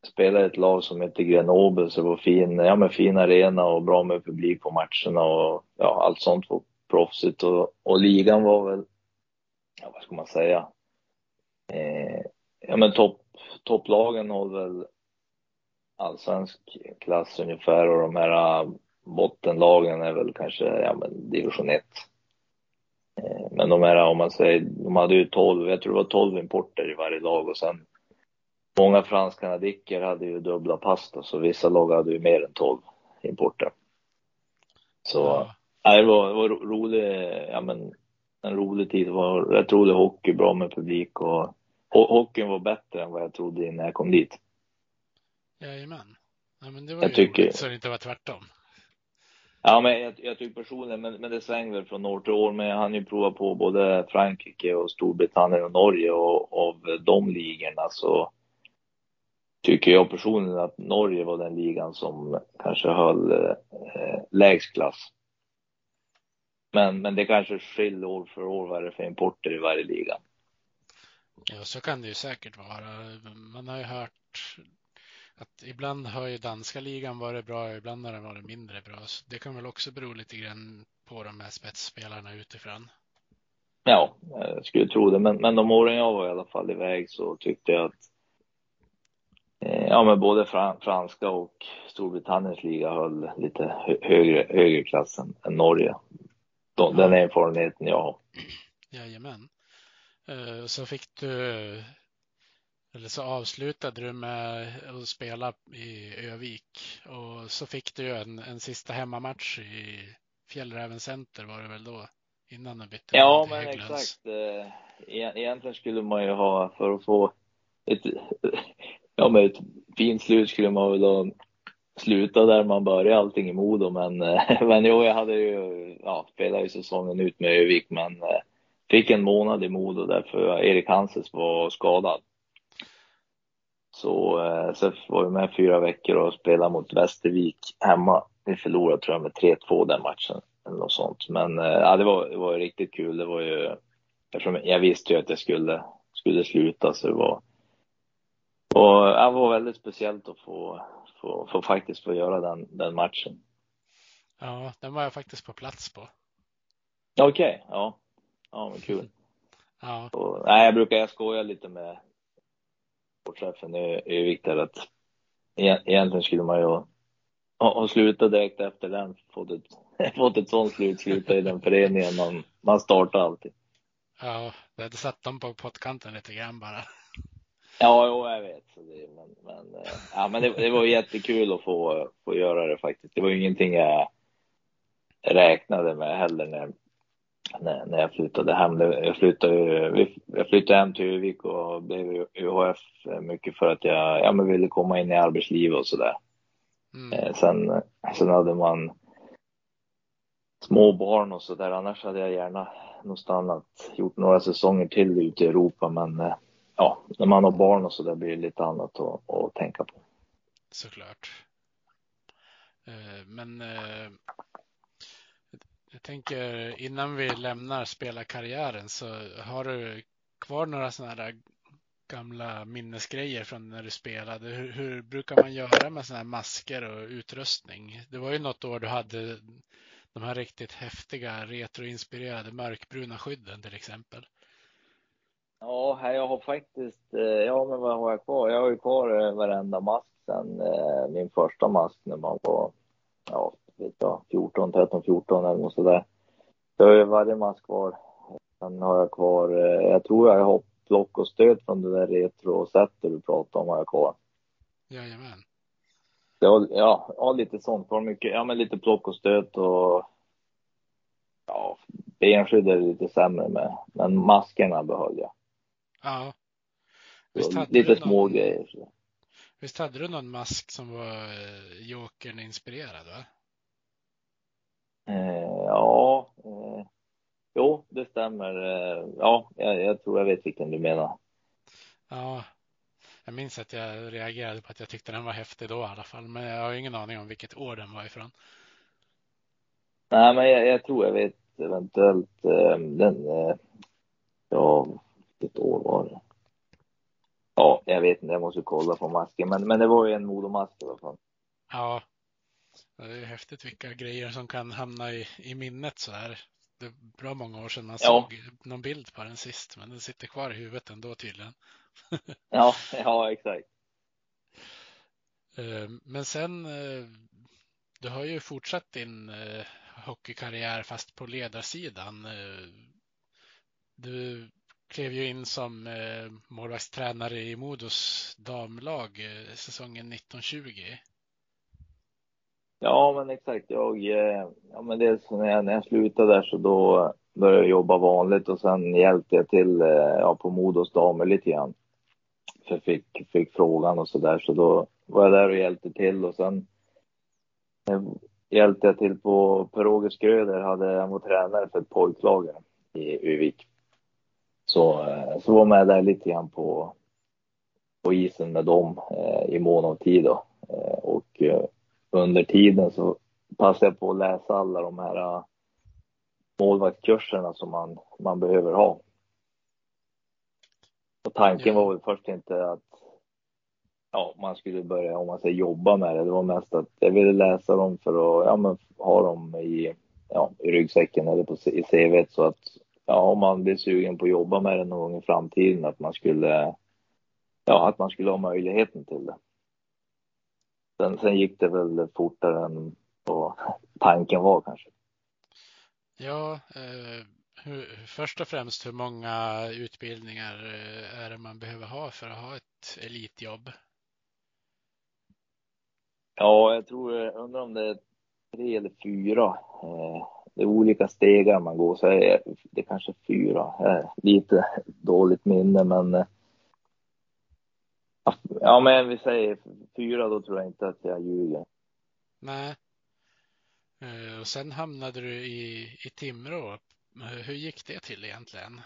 spelade ett lag som hette Grenoble så det var fin, ja, men fin arena och bra med publik på matcherna och ja, allt sånt var proffsigt och, och ligan var väl, ja, vad ska man säga, eh, ja men topp, topplagen håller väl allsvensk klass ungefär och de här äh, bottenlagen är väl kanske, ja men division 1. Men de här, om man säger, de hade ju 12, jag tror det var 12 importer i varje lag och sen många fransk-kanadiker hade ju dubbla pass då, så vissa lag hade ju mer än 12 importer. Så, ja. nej, det var, det var rolig, ja men en rolig tid, det var rätt rolig hockey, bra med publik och hockeyn var bättre än vad jag trodde innan jag kom dit. Jajamän. Ja, men det var Jag ju tycker- roligt så det inte var tvärtom. Ja, men jag, jag tycker personligen, men, men det svänger väl från år till år. Men jag hann ju prova på både Frankrike och Storbritannien och Norge och av de ligorna så tycker jag personligen att Norge var den ligan som kanske höll eh, lägst klass. Men, men det kanske skiljer år för år vad det är för importer i varje liga. Ja, så kan det ju säkert vara. Man har ju hört att ibland har ju danska ligan varit bra, ibland har den varit mindre bra. Så det kan väl också bero lite grann på de här spetsspelarna utifrån. Ja, jag skulle tro det. Men, men de åren jag var i alla fall iväg så tyckte jag att eh, ja, men både fran, franska och Storbritanniens liga höll lite hö, högre, högre klass än, än Norge. De, Den erfarenheten jag har. Jajamän. Eh, Så fick du, eller så avslutade du med att spela i Övik och så fick du ju en, en sista hemmamatch i Fjällräven Center var det väl då? Innan du bytte Ja, men Hägglunds. exakt. Eh, e- Egentligen skulle man ju ha, för att få ett, ja, men ett fint slut skulle man väl ha sluta där man började allting i Modo. Men, eh, men jo, jag hade ju, ja, spelade ju säsongen ut med Övik, men eh, fick en månad i Modo därför Erik Hanses var skadad. Så, eh, så var vi med fyra veckor och spelade mot Västervik hemma. Vi förlorade tror jag med 3-2 den matchen eller något sånt. Men eh, ja, det var, det var riktigt kul. Det var ju, eftersom jag visste ju att jag skulle, skulle sluta så det var, och det var väldigt speciellt att få, få, få faktiskt få göra den, den matchen. Ja, den var jag faktiskt på plats på. Okej, ja. Ja, men kul. (laughs) Ja, Och, nej, jag brukar jag skoja lite med sportchefen i i Viktor att e- egentligen skulle man ju ha, slutat direkt efter den, fått ett, (laughs) fått ett sånt slut, sluta i den föreningen man, man startar alltid. ja, det hade satt dem på pottkanten lite grann bara. Ja, jo, jag vet. Så det, men, men, eh, ja, men det, det var jättekul att få, få göra det faktiskt. Det var ingenting jag räknade med heller när, när, när jag flyttade hem. Jag flyttade, jag flyttade hem till Övik och blev UHF mycket för att jag ja, men ville komma in i arbetslivet och sådär. Mm. Eh, Sen, sen hade man små barn och sådär. Annars hade jag gärna nog stannat, gjort några säsonger till ute i Europa. Men eh, ja, när man har barn och sådär blir det lite annat att, att tänka på. Såklart. Eh, Men jag tänker innan vi lämnar spelarkarriären så har du kvar några sådana här gamla minnesgrejer från när du spelade? Hur, hur brukar man göra med sådana här masker och utrustning? Det var ju något år du hade de här riktigt häftiga retroinspirerade mörkbruna skydden till exempel. Ja, jag har faktiskt, eh, ja men vad har jag kvar? Jag har ju kvar eh, varenda mask sen eh, min första mask när man var, ja, vet jag, 14, 13, 14 eller något sådär. Så jag har ju varje mask kvar. Sen har jag kvar, eh, jag tror jag har block och stöd från det där retro-sättet du pratade om har jag kvar. Jajamän. Ja, ja, ja, lite sånt kvar. Mycket, ja men lite plock och stöt och ja, benskydd är det lite sämre med. Men maskerna behöll jag. Ja. Visst hade lite du små någon- grejer. Så. Visst hade du någon mask som var eh, Jokern inspirerad va? Eh, ja, eh, jo, det stämmer. Eh, ja, jag, jag tror jag vet vilken du menar. Ja, jag minns att jag reagerade på att jag tyckte den var häftig då i alla fall, men jag har ingen aning om vilket år den var ifrån. Nej, men jag, jag tror jag vet eventuellt eh, den. Eh, ja, vilket år var det? Ja, jag vet inte. Jag måste kolla på masken. Men, men det var ju en Modomask i alla fall. Ja, det är häftigt vilka grejer som kan hamna i, i minnet så här. Det är bra många år sedan man Ja. såg någon bild på den sist, men den sitter kvar i huvudet ändå tydligen. (laughs) Ja, ja, exakt. Eh, Men sen, eh, du har ju fortsatt din eh, hockeykarriär fast på ledarsidan. Du klev ju in som målvaktstränare i Modos damlag säsongen 1920. Ja, men exakt. Jag, eh, ja, men dels när jag, när jag slutade där så då, började jag jobba vanligt och sen hjälpte jag till eh, ja, på Modos damer lite grann. För jag fick, fick frågan och så där så då var jag där och hjälpte till och sen eh, hjälpte jag till på Per-Åge Skröder, hade, han var tränare för ett pojklag i Uvik. Så, eh, så var med där lite grann på, på isen med dem eh, i mån av tid då. Eh, och eh, under tiden så passade jag på att läsa alla de här uh, målvaktskurserna som man, man behöver ha. Och tanken var väl först inte att ja, man skulle börja, om man säger jobba med det. Det var mest att jag ville läsa dem för att ja, men, ha dem i, ja, i ryggsäcken eller på, i CVt så att ja, om man blir sugen på att jobba med det någon gång i framtiden att man skulle ja, att man skulle ha möjligheten till det. Sen, sen gick det väl fortare än vad tanken var kanske. Ja, eh, hur, först och främst hur många utbildningar eh, är det man behöver ha för att ha ett elitjobb? Ja, jag tror, jag undrar om det är tre eller fyra. Eh, det är olika stegar man går, så är det kanske fyra. Eh, lite dåligt minne, men eh, ja, men vi säger fyra, då tror jag inte att jag ljuger. Nej. Eh, och sen hamnade du i, i Timrå. Eh, Hur gick det till egentligen?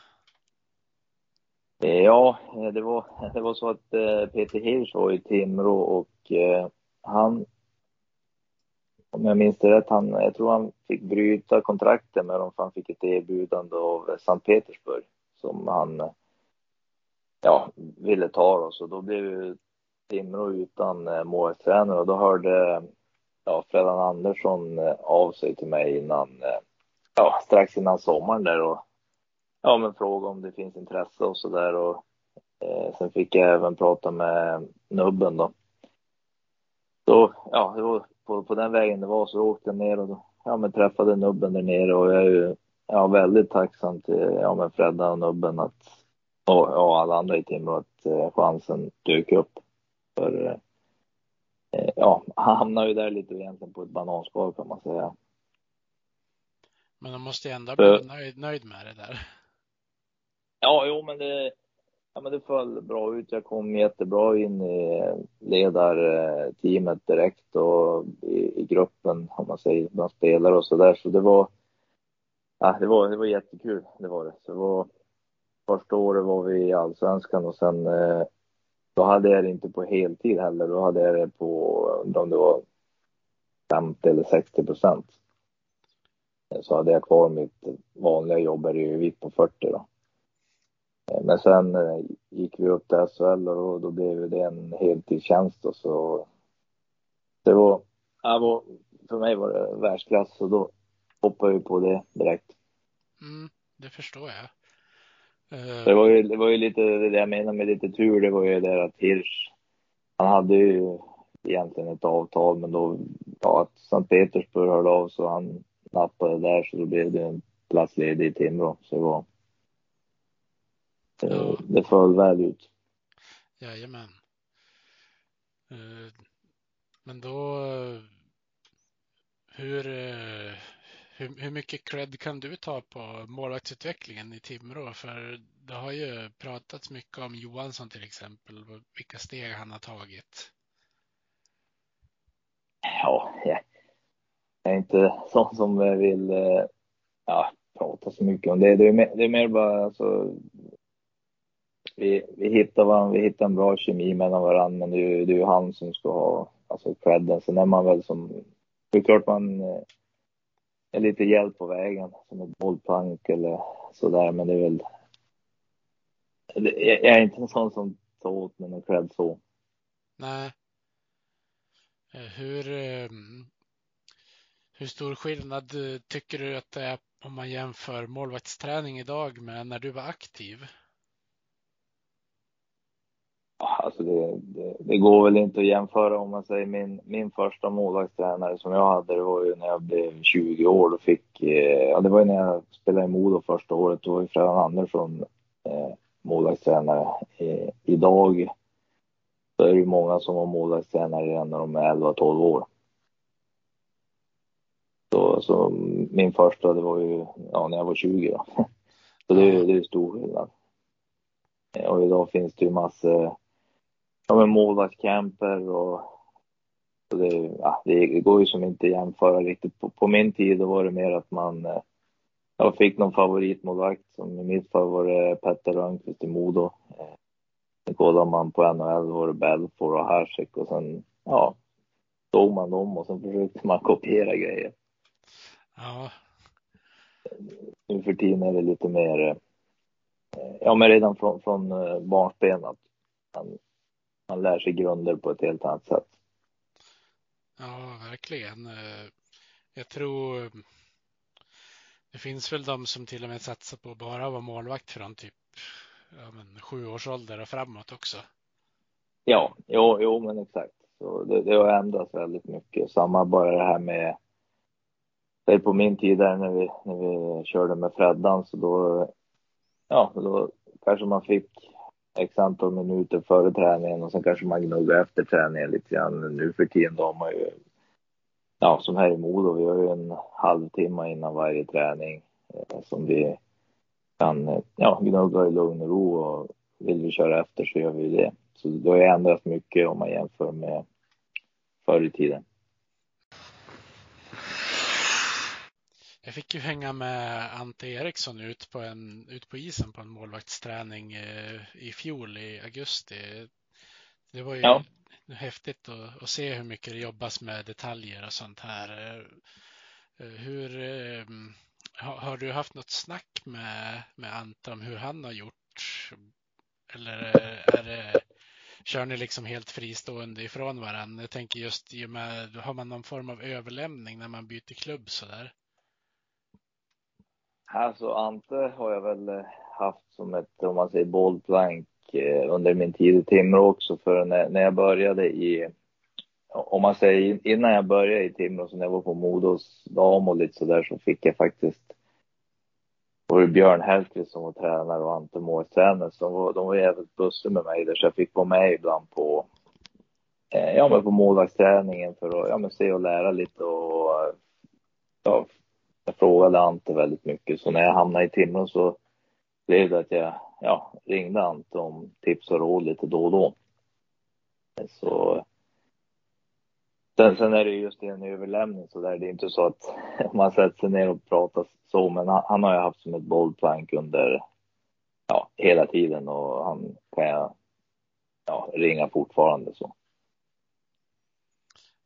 Eh, Ja, det var, (laughs) det var så att Peter Hirsch var i Timrå och han, om jag minns det rätt, han, jag tror han fick bryta kontraktet med dem för han fick ett erbjudande av Sankt Petersburg som han ja, ville ta då. Så då blev ju Timrå utan eh, målvaktstränare och då hörde ja, Fredan Andersson eh, av sig till mig innan, eh, ja, strax innan sommaren där och ja, men fråga om det finns intresse och så där och eh, sen fick jag även prata med nubben då. Så ja, det var på, på den vägen det var så åkte jag ner och då, ja, men träffade nubben där nere och jag är ju ja, väldigt tacksam till ja, men Fredda och nubben att och ja, alla andra i Timrå att eh, chansen dök upp. För eh, ja, han hamnade ju där lite egentligen på ett bananskal kan man säga. Men de måste ju ändå Eh. bli nöjd, nöjd med det där. Ja, jo, men det, ja, men det föll bra ut. Jag kom jättebra in i ledarteamet direkt och i, i gruppen, om man säger, bland spelare och så där. Så det var, ja, det var, det var jättekul. Det var det. Så det var, första året var vi i allsvenskan och sen eh, då hade jag det inte på heltid heller. Då hade jag det på, undrar om det var 50 eller 60 procent. Eh, så hade jag kvar mitt vanliga jobb här i Övik på 40 då. Eh, men sen gick vi upp till SHL och då, blev det en heltidstjänst och så. Det var, det var, för mig var det världsklass och då hoppade jag på det direkt. Mm, det förstår jag. Eh, Det var ju, det var ju lite det jag menar med lite tur, det var ju det att Hirsch, han hade ju egentligen ett avtal, men då, ja, att Sankt Petersburg hörde av så han nappade där så då blev det en plats ledig i Timrå. Så det var, Ja. det, föll väl ut. Jajamän. Eh, Men då, eh, hur, eh, hur, hur mycket cred kan du ta på målvaktsutvecklingen i Timrå? För det har ju pratats mycket om Johansson till exempel, vilka steg han har tagit. Ja, jag, är inte sån som vill eh, ja, prata så mycket om det. Det är, mer, det är mer bara alltså, vi, vi hittar varandra, vi hittar en bra kemi mellan varandra, men det är ju det är ju han som ska ha alltså credden. Sen är man väl som, det är klart man eh, eh, är lite hjälp på vägen, som ett bollplank eller sådär, men det är väl, jag är inte en sån som tar åt mig någon cred så. Nej. Eh, hur, ehm, hur stor skillnad eh, tycker du att det är om man jämför målvaktsträning idag med när du var aktiv? Alltså det, det, det går väl inte att jämföra om man säger min, min första målvaktstränare som jag hade, det var ju när jag blev 20 år. Då fick, eh, ja, det var ju när jag spelade i Modo första året. Då var ju Fredan Andersson eh, målvaktstränare. Eh, idag så är det ju många som var målvaktstränare redan när de är 11-12 år. Så, så min första, det var ju ja, när jag var 20 då. (laughs) Så det, är- det är stor skillnad. Eh, och idag finns det ju massor, ja men målvaktscamper och så det, ja, det går ju som inte att jämföra riktigt. På, på min tid då var det mer att man eh, jag fick någon favoritmålvakt. Som i mitt fall var det Petter Rönnqvist i Modo. Eh, Sen kollade man på NHL var det Belfort och Hasek och sen ja, såg man dem och sen försökte man (laughs) kopiera grejer. Ja, Nu för tiden är det lite mer, eh, ja men redan från, från barnsben att man, man lär sig grunder på ett helt annat sätt. ja, verkligen. Eh, Jag tror det finns väl de som till och med satsar på bara vara målvakt från typ ja, men, sju års ålder och framåt också. Ja, jo, jo men exakt. Så det, det har ändrats väldigt mycket. Samma bara det här med det är på min tid där när vi, när vi körde med Freddan så då, ja, då kanske man fick x antal minuter före träningen och sen kanske man gnuggar efter träningen lite grann. Nu för tiden då har man ju, ja som här i Modo, vi har ju en halvtimme innan varje träning eh, som vi kan ja, gnugga i lugn och ro och vill vi köra efter så gör vi det. Så det har ju ändrats mycket om man jämför med förr i tiden. Jag fick ju hänga med Ante Eriksson ut på, en, ut på isen på en målvaktsträning eh, i fjol i augusti. Det var ju Ja. häftigt att, att se hur mycket det jobbas med detaljer och sånt här. Eh, Hur, eh, har, har du haft något snack med, med Ante om hur han har gjort? Eller är det, kör ni liksom helt fristående ifrån varandra? Jag tänker just i och med, har man någon form av överlämning när man byter klubb sådär? Alltså Ante har jag väl eh, haft som ett, om man säger bollplank eh, under min tid i Timrå också. För när, när jag började i, om man säger innan jag började i Timrå, så när jag var på Modos dam och lite sådär så fick jag faktiskt var det Björn Hellkvist som var tränare och Ante måltränare. Så de var, de var jävligt bussiga med mig där så jag fick vara med ibland på, eh, ja men på målvaktsträningen för att, ja men se och lära lite och, ja, jag frågade Ante väldigt mycket. Så när jag hamnade i Timrå så blev det att jag ja, ringde Ante om tips och råd lite då och då. Så sen, sen är det just en överlämning så där. Det är inte så att (laughs) man sätter sig ner och pratar så, men han, han har jag haft som ett bollplank under ja, hela tiden och han kan jag ja, ringa fortfarande så.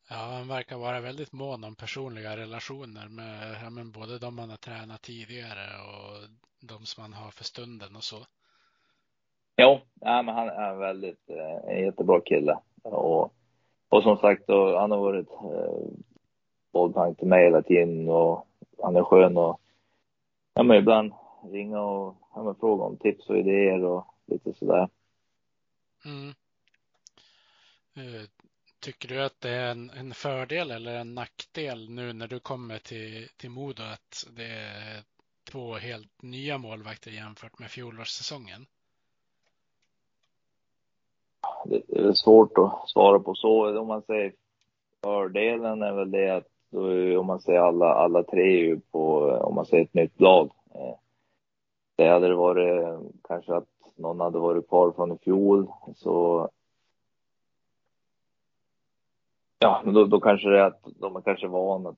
Ja, han verkar vara väldigt mån om personliga relationer med ja, men både de man har tränat tidigare och de som man har för stunden och så. Jo, nej, men han är väldigt, eh, en jättebra kille. Och, och som sagt, då, han har varit eh, bollplank till mig hela tiden och han är skön och ja, men ibland ringa och ja, men fråga om tips och idéer och lite sådär. Mm. Tycker du att det är en, en fördel eller en nackdel nu när du kommer till, till Modo att det är två helt nya målvakter jämfört med fjolårssäsongen? Det är svårt att svara på så. Om man säger fördelen är väl det att om man säger alla, alla tre är ju på, om man säger ett nytt lag. Eh, det hade det varit eh, kanske att någon hade varit kvar från i fjol så Ja, men då, då kanske det är att de är kanske van att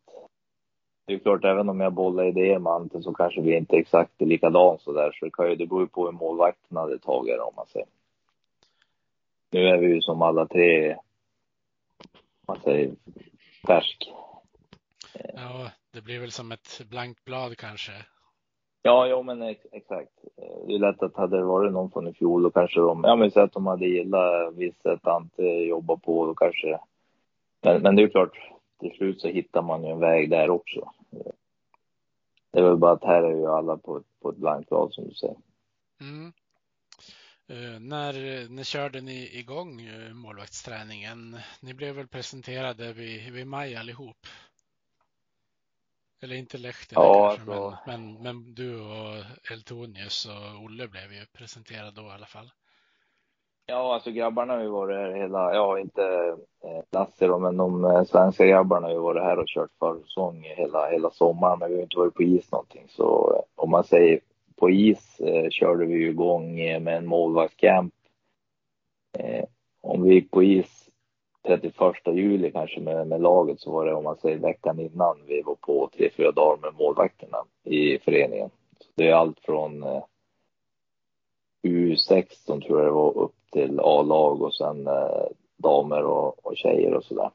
det är klart, även om jag bollar idéer med Ante så kanske vi inte exakt är likadant så där. Så det, kan ju, det beror ju på hur målvakten hade tagit det om man säger. Nu är vi ju som alla tre, man säger, färsk. Ja, det blir väl som ett blankt blad kanske. Ja, jo men ex exakt. Det är lätt att hade det varit någon från i fjol då kanske de, ja men så att de hade gillat visst sätt Ante jobba på då kanske. Men, men det är ju klart, till slut så hittar man ju en väg där också. Det är väl bara att här är ju alla på, på ett blankt blad som du säger. Mm. Eh, när, när körde ni igång eh, målvaktsträningen? Ni blev väl presenterade vid, vid maj allihop? Eller inte Lehtinen Ja, kanske, alltså- men, men, men du och Eltonius och Olle blev ju presenterade då i alla fall. Ja, alltså grabbarna har ju varit här hela, ja inte eh, Lasse då, men de eh, svenska grabbarna har ju varit här och kört försäsong hela, hela sommaren, men vi har inte varit på is någonting. Så eh, om man säger på is eh, körde vi ju igång eh, med en målvaktscamp. Eh, om vi gick på is 31 juli kanske med, med laget så var det om man säger veckan innan vi var på tre, fyra dagar med målvakterna i föreningen. Så det är allt från eh, U16 tror jag det var upp till A-lag och sen eh, damer och, och tjejer och sådär.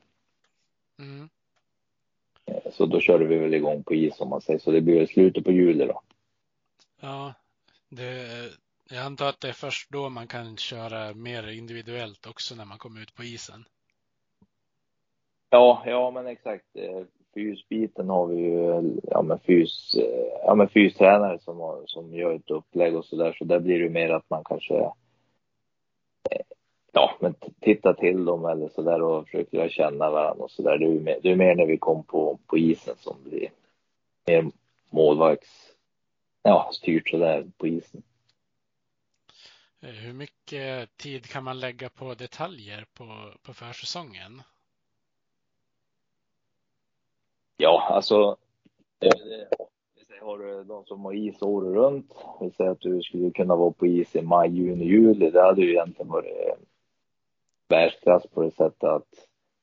Mm. Eh, Så då körde vi väl igång på is om man säger så. Det blir slutet på juli då. Ja, det, jag antar att det är först då man kan köra mer individuellt också när man kommer ut på isen. Ja, ja men exakt. Eh, Fysbiten har vi ju, ja men fys, eh, ja men fystränare som, har, som gör ett upplägg och sådär. Så där blir det ju mer att man kanske, ja men titta till dem eller sådär och försöker lära känna varandra och sådär. Det är ju mer, det är mer när vi kom på, på isen som blir mer målvakts, ja styrt sådär på isen. Eh, Hur mycket tid kan man lägga på detaljer på, på försäsongen? Ja, alltså. eh, Har du de som har is året runt. Vi säger att du skulle kunna vara på is i maj, juni, juli. Det hade ju egentligen varit världsklass på det sättet att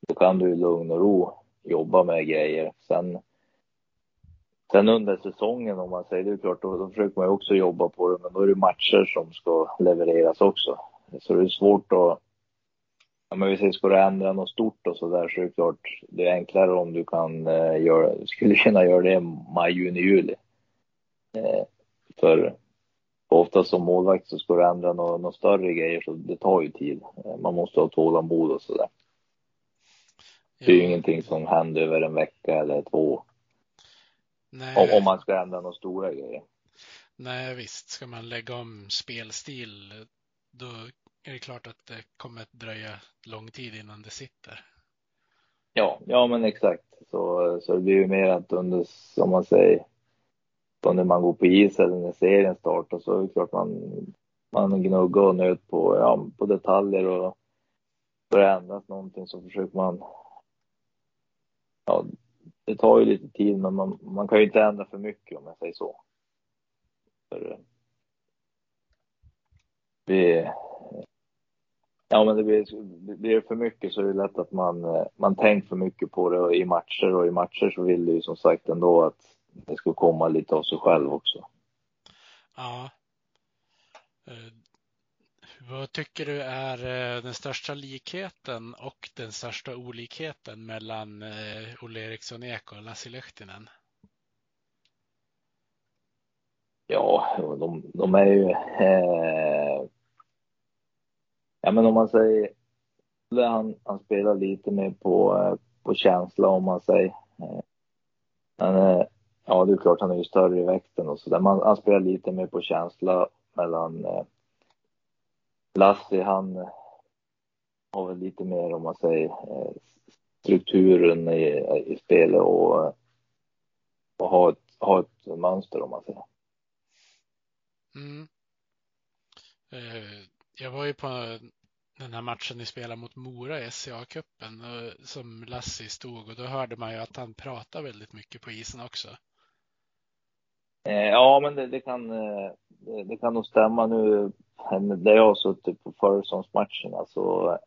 då kan du i lugn och ro jobba med grejer. Sen, sen under säsongen om man säger det är klart, då, då försöker man ju också jobba på det. Men då är det matcher som ska levereras också. Så det är svårt att Ja, men vi säger, ska du ändra något stort och så där så är det klart, det är enklare om du kan eh, göra, skulle kunna göra det i maj, juni, juli. Eh, för ofta som målvakt så ska du ändra några något större grejer så det tar ju tid. Eh, man måste ha tålamod och så där. Det är ju ingenting som händer över en vecka eller två. nej, Om, om man ska ändra några stora grejer. nej, visst, ska man lägga om spelstil, då är det klart att det kommer att dröja lång tid innan det sitter. Ja, ja men exakt. Så, så det blir ju mer att under, som man säger, när man går på is eller när serien startar så är det klart man, man gnuggar och nöt på, ja, på detaljer och börjar ändras någonting så försöker man, ja, det tar ju lite tid men man, man kan ju inte ändra för mycket om jag säger så. För, eh, vi, Ja, men det blir, blir det för mycket så är det lätt att man, eh, man tänker för mycket på det i matcher och i matcher så vill du ju som sagt ändå att det ska komma lite av sig själv också. Ja. Eh, Vad tycker du är eh, den största likheten och den största olikheten mellan eh, Olle Eriksson Ek och Lassi Lehtinen? Ja, de, de är ju... Eh, ja, men om man säger... Han, han spelar lite mer på, på känsla om man säger. Men eh, ja, det är klart han är ju större i växten och så där. Man, han spelar lite mer på känsla mellan eh, Lassie, han eh, har väl lite mer om man säger eh, strukturen i, i spelet och, eh, och ha, ett, ha ett mönster om man säger. Mm. Eh, Jag var ju på den här matchen ni spelade mot Mora i SCA-cupen eh, som Lassi stod och då hörde man ju att han pratade väldigt mycket på isen också. Eh, ja, men det, det kan, eh, det, det kan nog stämma nu. Där jag har suttit på försäsongsmatcherna så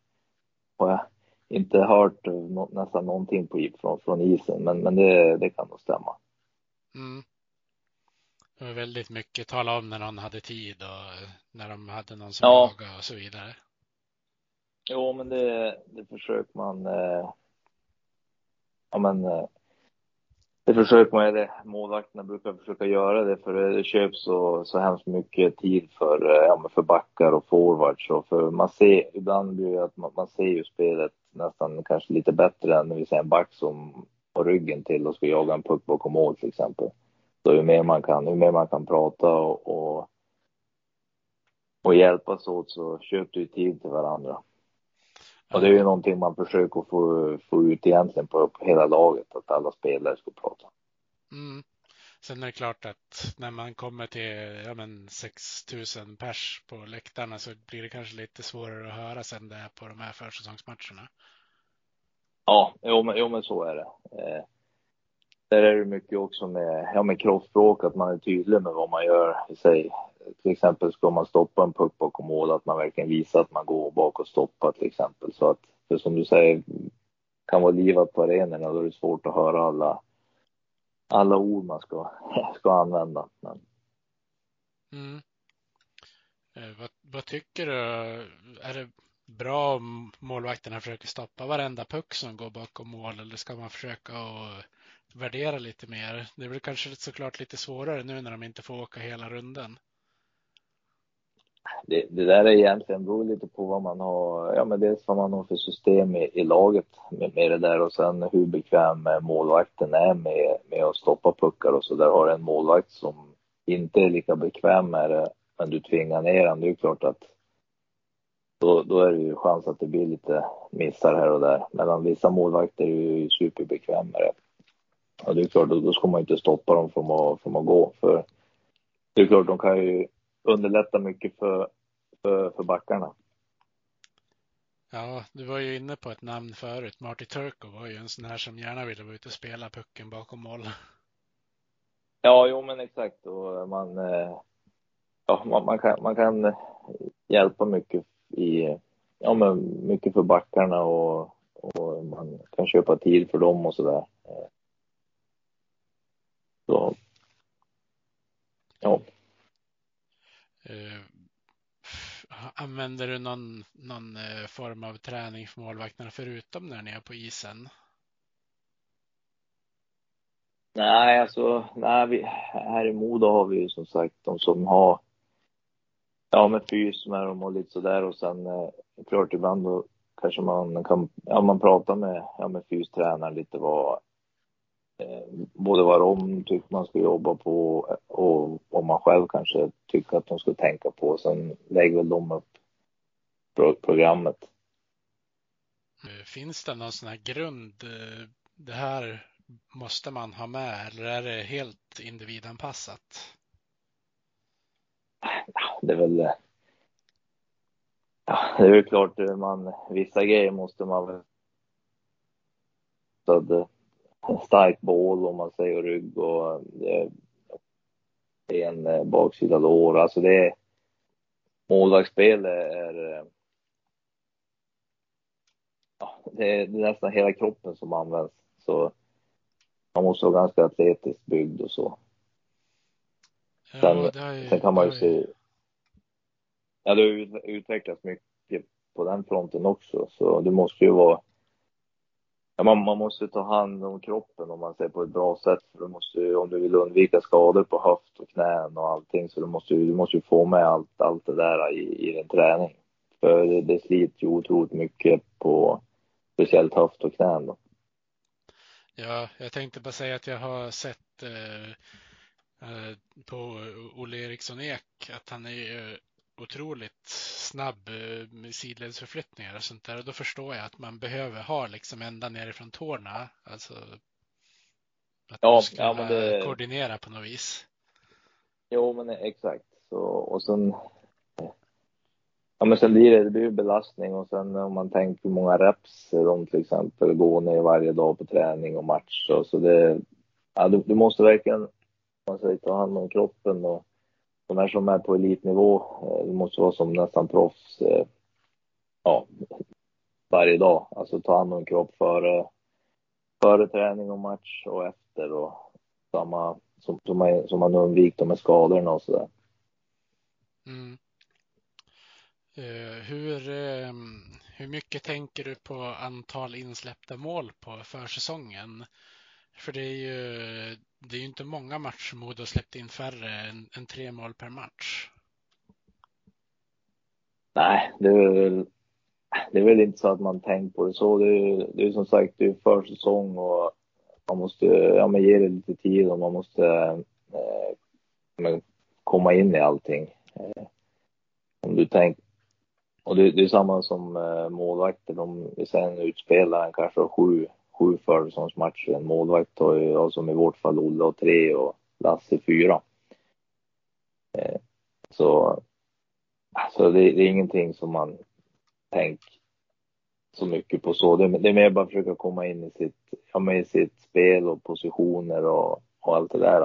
har jag inte hört nå, nästan någonting på, från, från isen, men, men det, det kan nog stämma. Mm. Det var väldigt mycket tala om när någon hade tid och när de hade någon som Ja. jagade och så vidare. Jo, men det, det försöker man. Eh, ja, men eh, det försöker man. Det, målvakterna brukar försöka göra det för det köps så, så hemskt mycket tid för, eh, ja, för backar och forwards. Och för man ser, ibland blir det att man, man ser ju spelet nästan kanske lite bättre än när vi ser en back som har ryggen till och ska jaga en puck bakom mål till exempel. Så ju mer man kan, ju mer man kan prata och, och, och hjälpas åt så köper du tid till varandra. Och det är ju någonting man försöker få, få ut egentligen på, på hela laget, att alla spelare ska prata. Mm. Sen är det klart att när man kommer till ja, men 6000 pers på läktarna så blir det kanske lite svårare att höra sen det är på de här försäsongsmatcherna. Ja, jo men, jo, men så är det. Eh, där är det mycket också med, ja, med kroppsspråk, att man är tydlig med vad man gör. Säg, till exempel ska man stoppa en puck bakom mål, att man verkligen visar att man går bak och stoppar till exempel. Så att, för som du säger, kan vara livat på arenorna, då är det svårt att höra alla, alla ord man ska, (laughs) ska använda. Men... Mm. Eh, vad, vad, tycker du? Är det bra om målvakterna försöker stoppa varenda puck som går bakom mål eller ska man försöka och värdera lite mer? Det blir kanske såklart lite svårare nu när de inte får åka hela runden. Det, det där är egentligen beror lite på vad man har, ja men dels vad man har för system i, i laget med, med det där och sen hur bekväm målvakten är med, med att stoppa puckar och så där. Har en målvakt som inte är lika bekväm med det, men du tvingar ner den, det är klart att då, då är det ju chans att det blir lite missar här och där. Medan vissa målvakter är ju superbekväma med det. Och det är klart, då, då ska man inte stoppa dem från att, från att gå. För det är klart, de kan ju underlätta mycket för, för, för backarna. Ja, du var ju inne på ett namn förut. Marty Turko var ju en sån här som gärna ville vara ute och spela pucken bakom mål. Ja, jo men exakt. Och man, eh, ja, man, man, kan, man kan hjälpa mycket i, ja men mycket för backarna och, och man kan köpa tid för dem och sådär. Så, ja. Uh, använder du någon, någon eh, form av träning för målvakterna förutom när ni är på isen? Nej, alltså, nej, vi, här i Modo har vi ju som sagt de som har ja, med fys med dem och lite sådär och sen eh, klart ibland då kanske man kan, ja man pratar med, ja med fystränaren lite vad, både vad de tycker man ska jobba på och vad man själv kanske tycker att de ska tänka på. Sen lägger väl de upp pro programmet. Eh, finns det någon sån här grund, eh, det här måste man ha med eller är det helt individanpassat? det är väl... Ja, det är väl klart, man, vissa grejer måste man väl... Så starkt bål om man säger rygg och är en eh, baksida lår. Alltså det är... Målvaktsspel är... Ja, det är nästan hela kroppen som används. Så man måste vara ganska atletiskt byggd och så. Sen, ja, ju, sen kan man ju se... Ja, det har utvecklats mycket på den fronten också, så det måste ju vara... Ja, man, man måste ta hand om kroppen om man säger på ett bra sätt. För du måste, om du vill undvika skador på höft och knän och allting så du måste, du måste få med allt, allt det där i, i din träning. För det, det sliter ju otroligt mycket på speciellt höft och knän. Då. Ja, jag tänkte bara säga att jag har sett eh, Eh, på Olle Eriksson Ek att han är otroligt snabb eh, sidledsförflyttningar och sånt där. Och då förstår jag att man behöver ha liksom ända nerifrån tårna. Alltså att ja, ska ja, det... koordinera på något vis. Jo, men exakt. Så, och sen Ja, men sen blir det, det blir belastning och sen om man tänker hur många reps de till exempel går ner varje dag på träning och match. Så, så det, ja, du, du måste verkligen man säger, ta hand om kroppen och de här som är på elitnivå, eh, måste vara som nästan proffs, eh, ja, varje dag. Alltså ta hand om kropp före, före träning och match och efter och samma som, som, man, som man undviker de här skadorna och sådär. Mm. Uh, hur, uh, hur mycket tänker du på antal insläppta mål på försäsongen? För det är ju, det är ju inte många matcher Modo släppt in färre än, än, tre mål per match. Nej, det är väl, det är väl inte så att man tänkt på det så. Det är, det är som sagt, det är försäsong och man måste ja, men ge det lite tid och man måste eh, komma in i allting. Eh, om du tänker och det, det, är samma som eh, målvakter. De, vi säger en utspelare, kanske har sju sju försäsongsmatcher. En målvakt har ju, som i vårt fall Olle, och tre och Lasse fyra. Eh, så alltså det, det, är ingenting som man tänker så mycket på så. Det, det är mer bara försöka komma in i sitt, ja, med sitt spel och positioner och, och allt det där.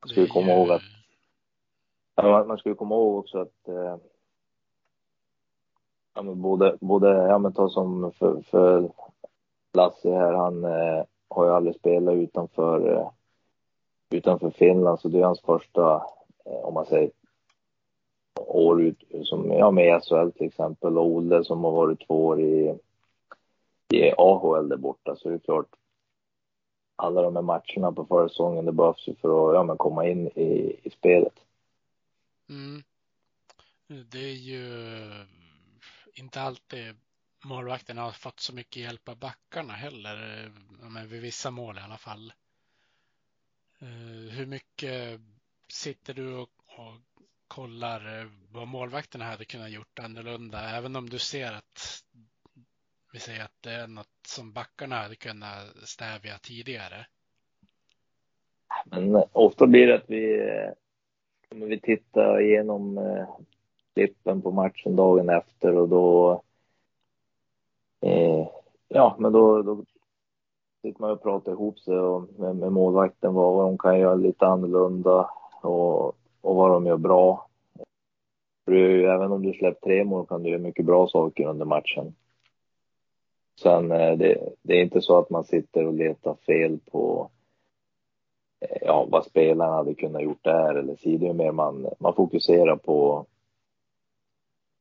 Man ska komma ihåg att ja, man ska komma ihåg också att eh, ja, men både, både, ja men ta som för, för Lasse här, han eh, har ju aldrig spelat utanför, eh, utanför Finland, så det är hans första, eh, om man säger, år ut, som, ja med SHL till exempel, och Olle som har varit två år i, i AHL där borta, så det är klart, alla de här matcherna på försäsongen, det behövs ju för att ja, men komma in i, i spelet. Mm. Det är ju inte alltid målvakterna har fått så mycket hjälp av backarna heller. Eh, men vid vissa mål i alla fall. Eh, hur mycket sitter du och, och kollar eh, vad målvakterna hade kunnat gjort annorlunda? Även om du ser att vi säger att det är något som backarna hade kunnat stävja tidigare. Men ofta blir det att vi, vi tittar igenom klippen på matchen dagen efter och då eh, ja, men då, då sitter man och pratar ihop sig och med, med målvakten vad, de kan göra lite annorlunda och, och vad de gör bra. Du, även om du släpper tre mål kan du göra mycket bra saker under matchen. Sen eh, det, det är inte så att man sitter och letar fel på eh, ja, vad spelarna hade kunnat gjort där eller så. Det är mer man, man fokuserar på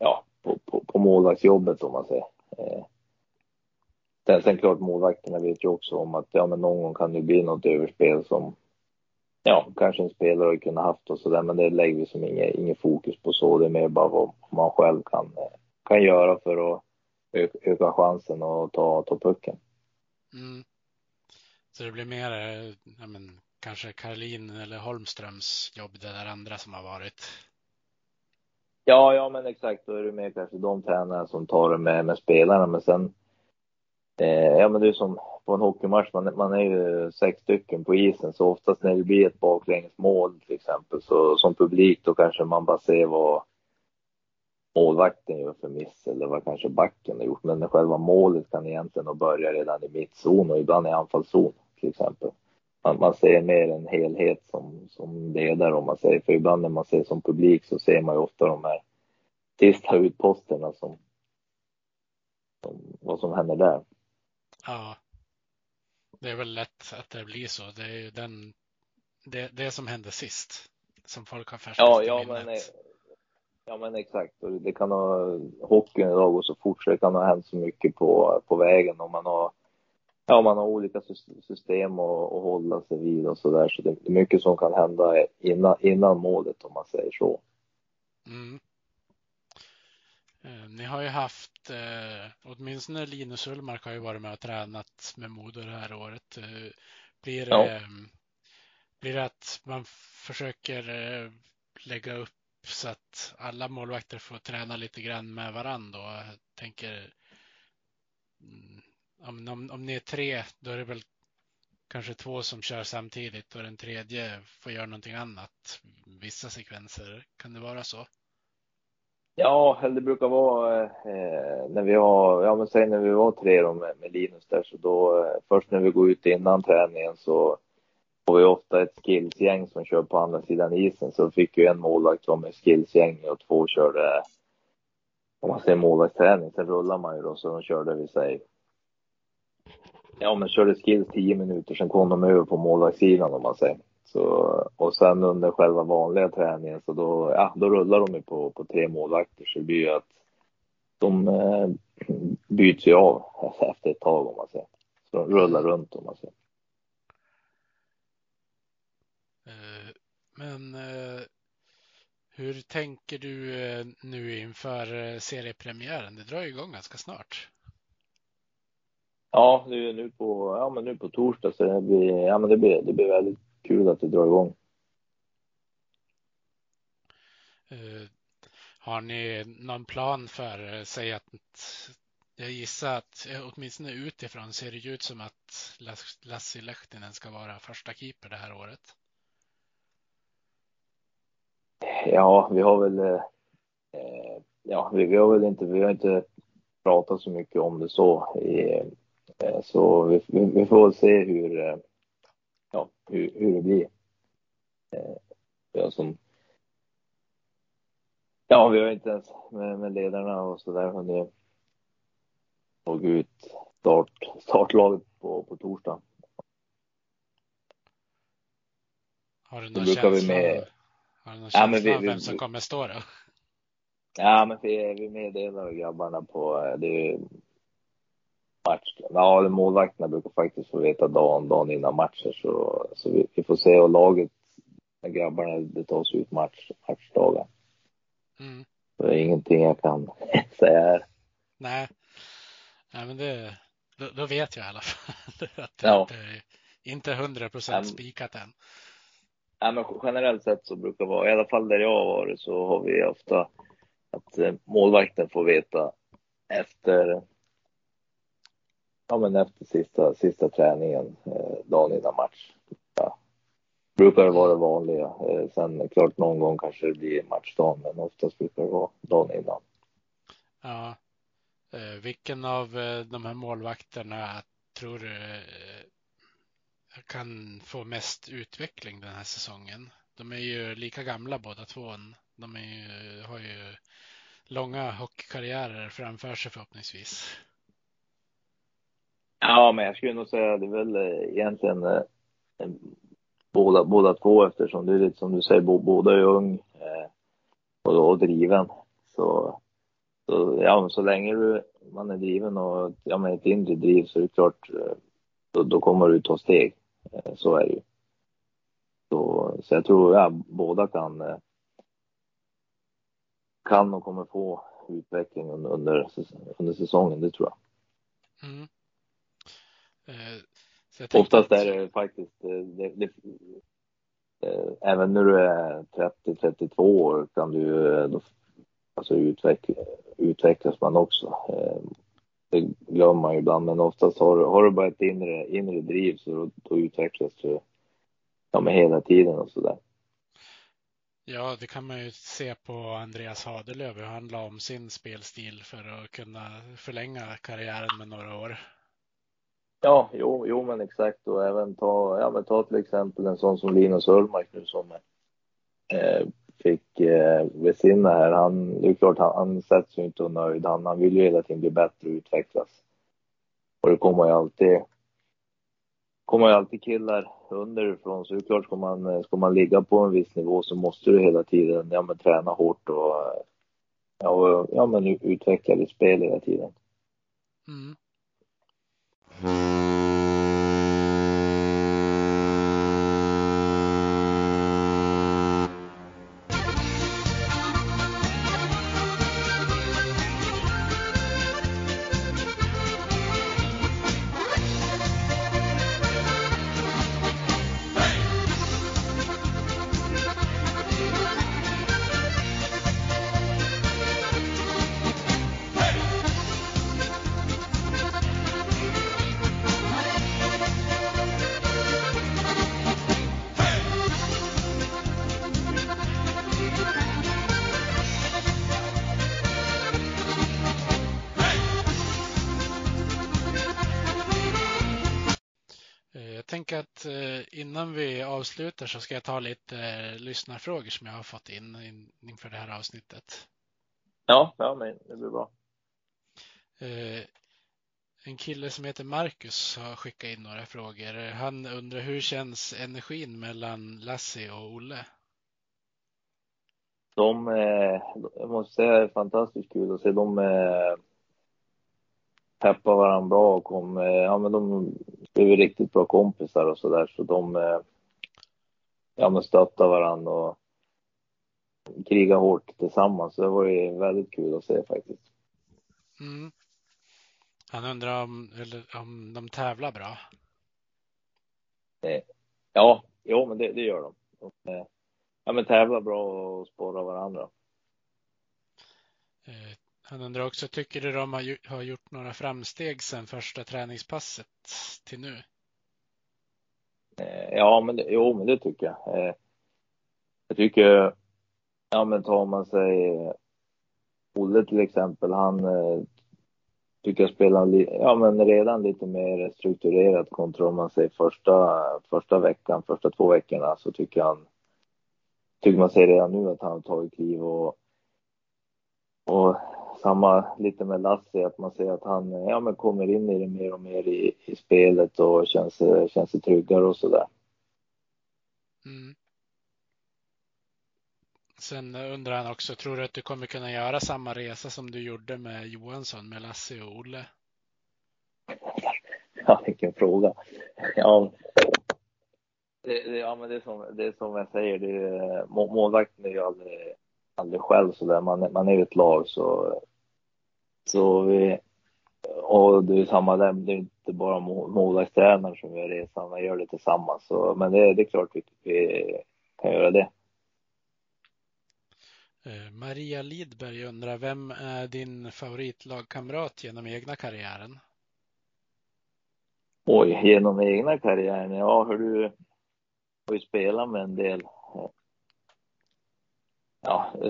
ja, på, på, på målvaktsjobbet om man säger. Eh, sen, sen klart målvakterna vet ju också om att ja, men någon gång kan det bli något överspel som ja, kanske en spelare har kunnat haft och sådär, men det lägger vi som inget, inget fokus på så. Det är mer bara vad man själv kan, eh, kan göra för att öka, öka chansen och ta, ta pucken. Mm. Så det blir mer, eh, ja, men, kanske Karolin eller Holmströms jobb, det där andra som har varit Ja, ja men exakt. Då är det mer kanske de tränarna som tar det med, med spelarna. Men sen, eh, ja men det är som på en hockeymatch, man, man är ju sex stycken på isen. Så oftast när det blir ett baklängesmål till exempel, så som publik då kanske man bara ser vad målvakten gör för miss eller vad kanske backen har gjort. Men själva målet kan egentligen börja redan i mittzon och ibland i anfallszon till exempel man, man ser mer en helhet som, som ledare om man säger. För ibland när man ser som publik så ser man ju ofta de här sista utposterna som, som vad som händer där. Ja. Det är väl lätt att det blir så. Det är ju den, det, det som hände sist som folk har färskt ja, ja, men, eh, ja, men exakt. Och det kan ha, hockeyn idag går så fort så det kan ha hänt så mycket på, på vägen och man har ja, man har olika system att, att hålla sig vid och så där. Så det är mycket som kan hända innan, innan målet om man säger så. Mm. Eh, ni har ju haft, eh, åtminstone Linus Ullmark har ju varit med och tränat med Modo det här året. Eh, blir, ja. eh, blir det att man försöker lägga upp så att alla målvakter får träna lite grann med varandra? Jag tänker mm, om, om, om ni är tre, då är det väl kanske två som kör samtidigt och den tredje får göra någonting annat. Vissa sekvenser, kan det vara så? Ja, det brukar vara eh, när vi har, ja men säg när vi var tre då med, med Linus där så då eh, först när vi går ut innan träningen så får vi ofta ett skillsgäng som kör på andra sidan isen så fick ju en målvakt vara med skillsgäng och två körde om man säger målvaktsträning, sen rullar man ju då så de körde vi säger Ja, men körde skills 10 minuter, sen kom de över på målvaktssidan om man säger. Så, och sen under själva vanliga träningen så då, ja, då rullar de ju på, på tre målvakter så det blir ju att de eh, byts ju av (laughs) efter ett tag om man säger. Så de rullar runt om man säger. Eh, men eh, hur tänker du eh, nu inför eh, seriepremiären? Det drar ju igång ganska snart. Ja, är nu på, ja, men nu på torsdag så det blir, ja, men det blir, det blir väldigt kul att det drar igång. Uh, har ni någon plan för, säg att Jag gissar att åtminstone utifrån ser det ut som att Lassi Lehtinen ska vara första keeper det här året. Ja, vi har väl. Eh, ja, vi, vi, har väl inte. Vi har inte pratat så mycket om det så. I, eh, så vi, vi, får väl se hur. Eh, ja, hur, hur det blir. Eh, ja, som. Ja, vi har inte ens med, med ledarna och så där hunnit tagit ut start, startlaget på, på torsdag. Har du någon känsla, vi med... har du någon känsla ja, vi, vem som kommer stå då? Ja, men vi, vi meddelar grabbarna på eh, det är match. Ja, målvakterna brukar faktiskt få veta dagen, dagen innan matcher så, så vi, vi får se och laget grabbarna, det tas ut match, matchdagar. Mm. det är ingenting jag kan (laughs) säga här. Nej, Nej, men det, då, då vet jag i alla fall (laughs) att det ja. inte hundra procent spikat än. Ja, men generellt sett så brukar det vara, i alla fall där jag har varit, så har vi ofta att eh, målvakten får veta efter, ja men efter sista, sista träningen, eh, dagen innan match. Ja. Brukar det vara det vanliga. Eh, sen klart någon gång kanske det blir matchdagen, men oftast brukar det vara dagen innan. Ja, Eh, vilken av eh, de här målvakterna tror du eh, kan få mest utveckling den här säsongen? De är ju lika gamla båda två. De är ju, har ju långa hockeykarriärer framför sig förhoppningsvis. Ja, men jag skulle nog säga det är väl eh, egentligen eh, båda, båda två eftersom det är lite som du säger, båda är ung eh, och, och driven. Så så, ja, så länge du, man är driven och ja, men ett inre driv så är det klart, eh, då, då kommer du ta steg. Eh, så är det ju. Så, så jag tror ja, båda kan, eh, kan och kommer få utveckling under, under, under säsongen, det tror jag. Mm. Eh, Oftast är det faktiskt, det, det, även när du är 30-32 år kan du, då alltså utveckla, utvecklas man också. Eh, det glömmer man ju ibland, men oftast har, har du bara ett inre, inre driv så då, då utvecklas du ja, med hela tiden och sådär. Ja, det kan man ju se på Andreas Hadelöv hur han la om sin spelstil för att kunna förlänga karriären med några år. Ja, jo, jo men exakt och även ta, ja men ta till exempel en sån som Linus Ullmark nu som eh, fick eh, besinna här. Han, det är klart, han, han sätts ju inte och nöjd. Han, han vill ju hela tiden bli bättre och utvecklas. Och det kommer ju alltid kommer ju alltid killar underifrån så det är klart ska man, ska man ligga på en viss nivå så måste du hela tiden ja, men, träna hårt och ja, och, ja, men, utveckla ditt spel hela tiden. Mm tänker innan vi avslutar så ska jag ta lite eh, lyssnarfrågor som jag har fått in inför det här avsnittet. Ja, ja men det blir bra. Eh, en kille som heter Marcus har skickat in några frågor. Han undrar hur känns energin mellan Lassie och Olle? De, jag måste säga, är fantastiskt kul att se dem peppar varandra bra och kom, ja men de blev riktigt bra kompisar och så där så de ja men stöttar varandra och krigar hårt tillsammans. Så det var ju väldigt kul att se faktiskt. Mm. Han undrar om, eller, om de tävlar bra? Eh, ja, jo men det, det gör de. de ja men tävlar bra och sporrar varandra. Han undrar också, tycker du de har gjort några framsteg sedan första träningspasset till nu? Eh, ja, men det, jo, men det tycker jag. Eh, jag tycker, ja men tar man sig Olle till exempel, han eh, tycker jag spelar ja, men redan lite mer strukturerat kontra om man säger första, första veckan, första två veckorna så tycker han tycker man ser redan nu att han har tagit kliv och och samma lite med Lassie, att man ser att han ja, men kommer in i det mer och mer i, i spelet och känns, känns tryggare och sådär. Mm. Sen undrar han också, tror du att du kommer kunna göra samma resa som du gjorde med Johansson, med Lassie och Olle? (laughs) Ja, vilken fråga. Ja, det, ja men det är, som, det är som jag säger, det är, målvakten är ju aldrig aldrig själv så där. Man, man är ju ett lag så, så vi, och det är samma där, det är inte bara målvaktstränaren som gör resan, man gör det tillsammans. Så, men det, det är klart vi, vi kan göra det. Eh, Maria Lidberg undrar, vem är din favoritlagkamrat genom egna karriären? Oj, genom egna karriären? Ja, hur du har ju spelat med en del ja, det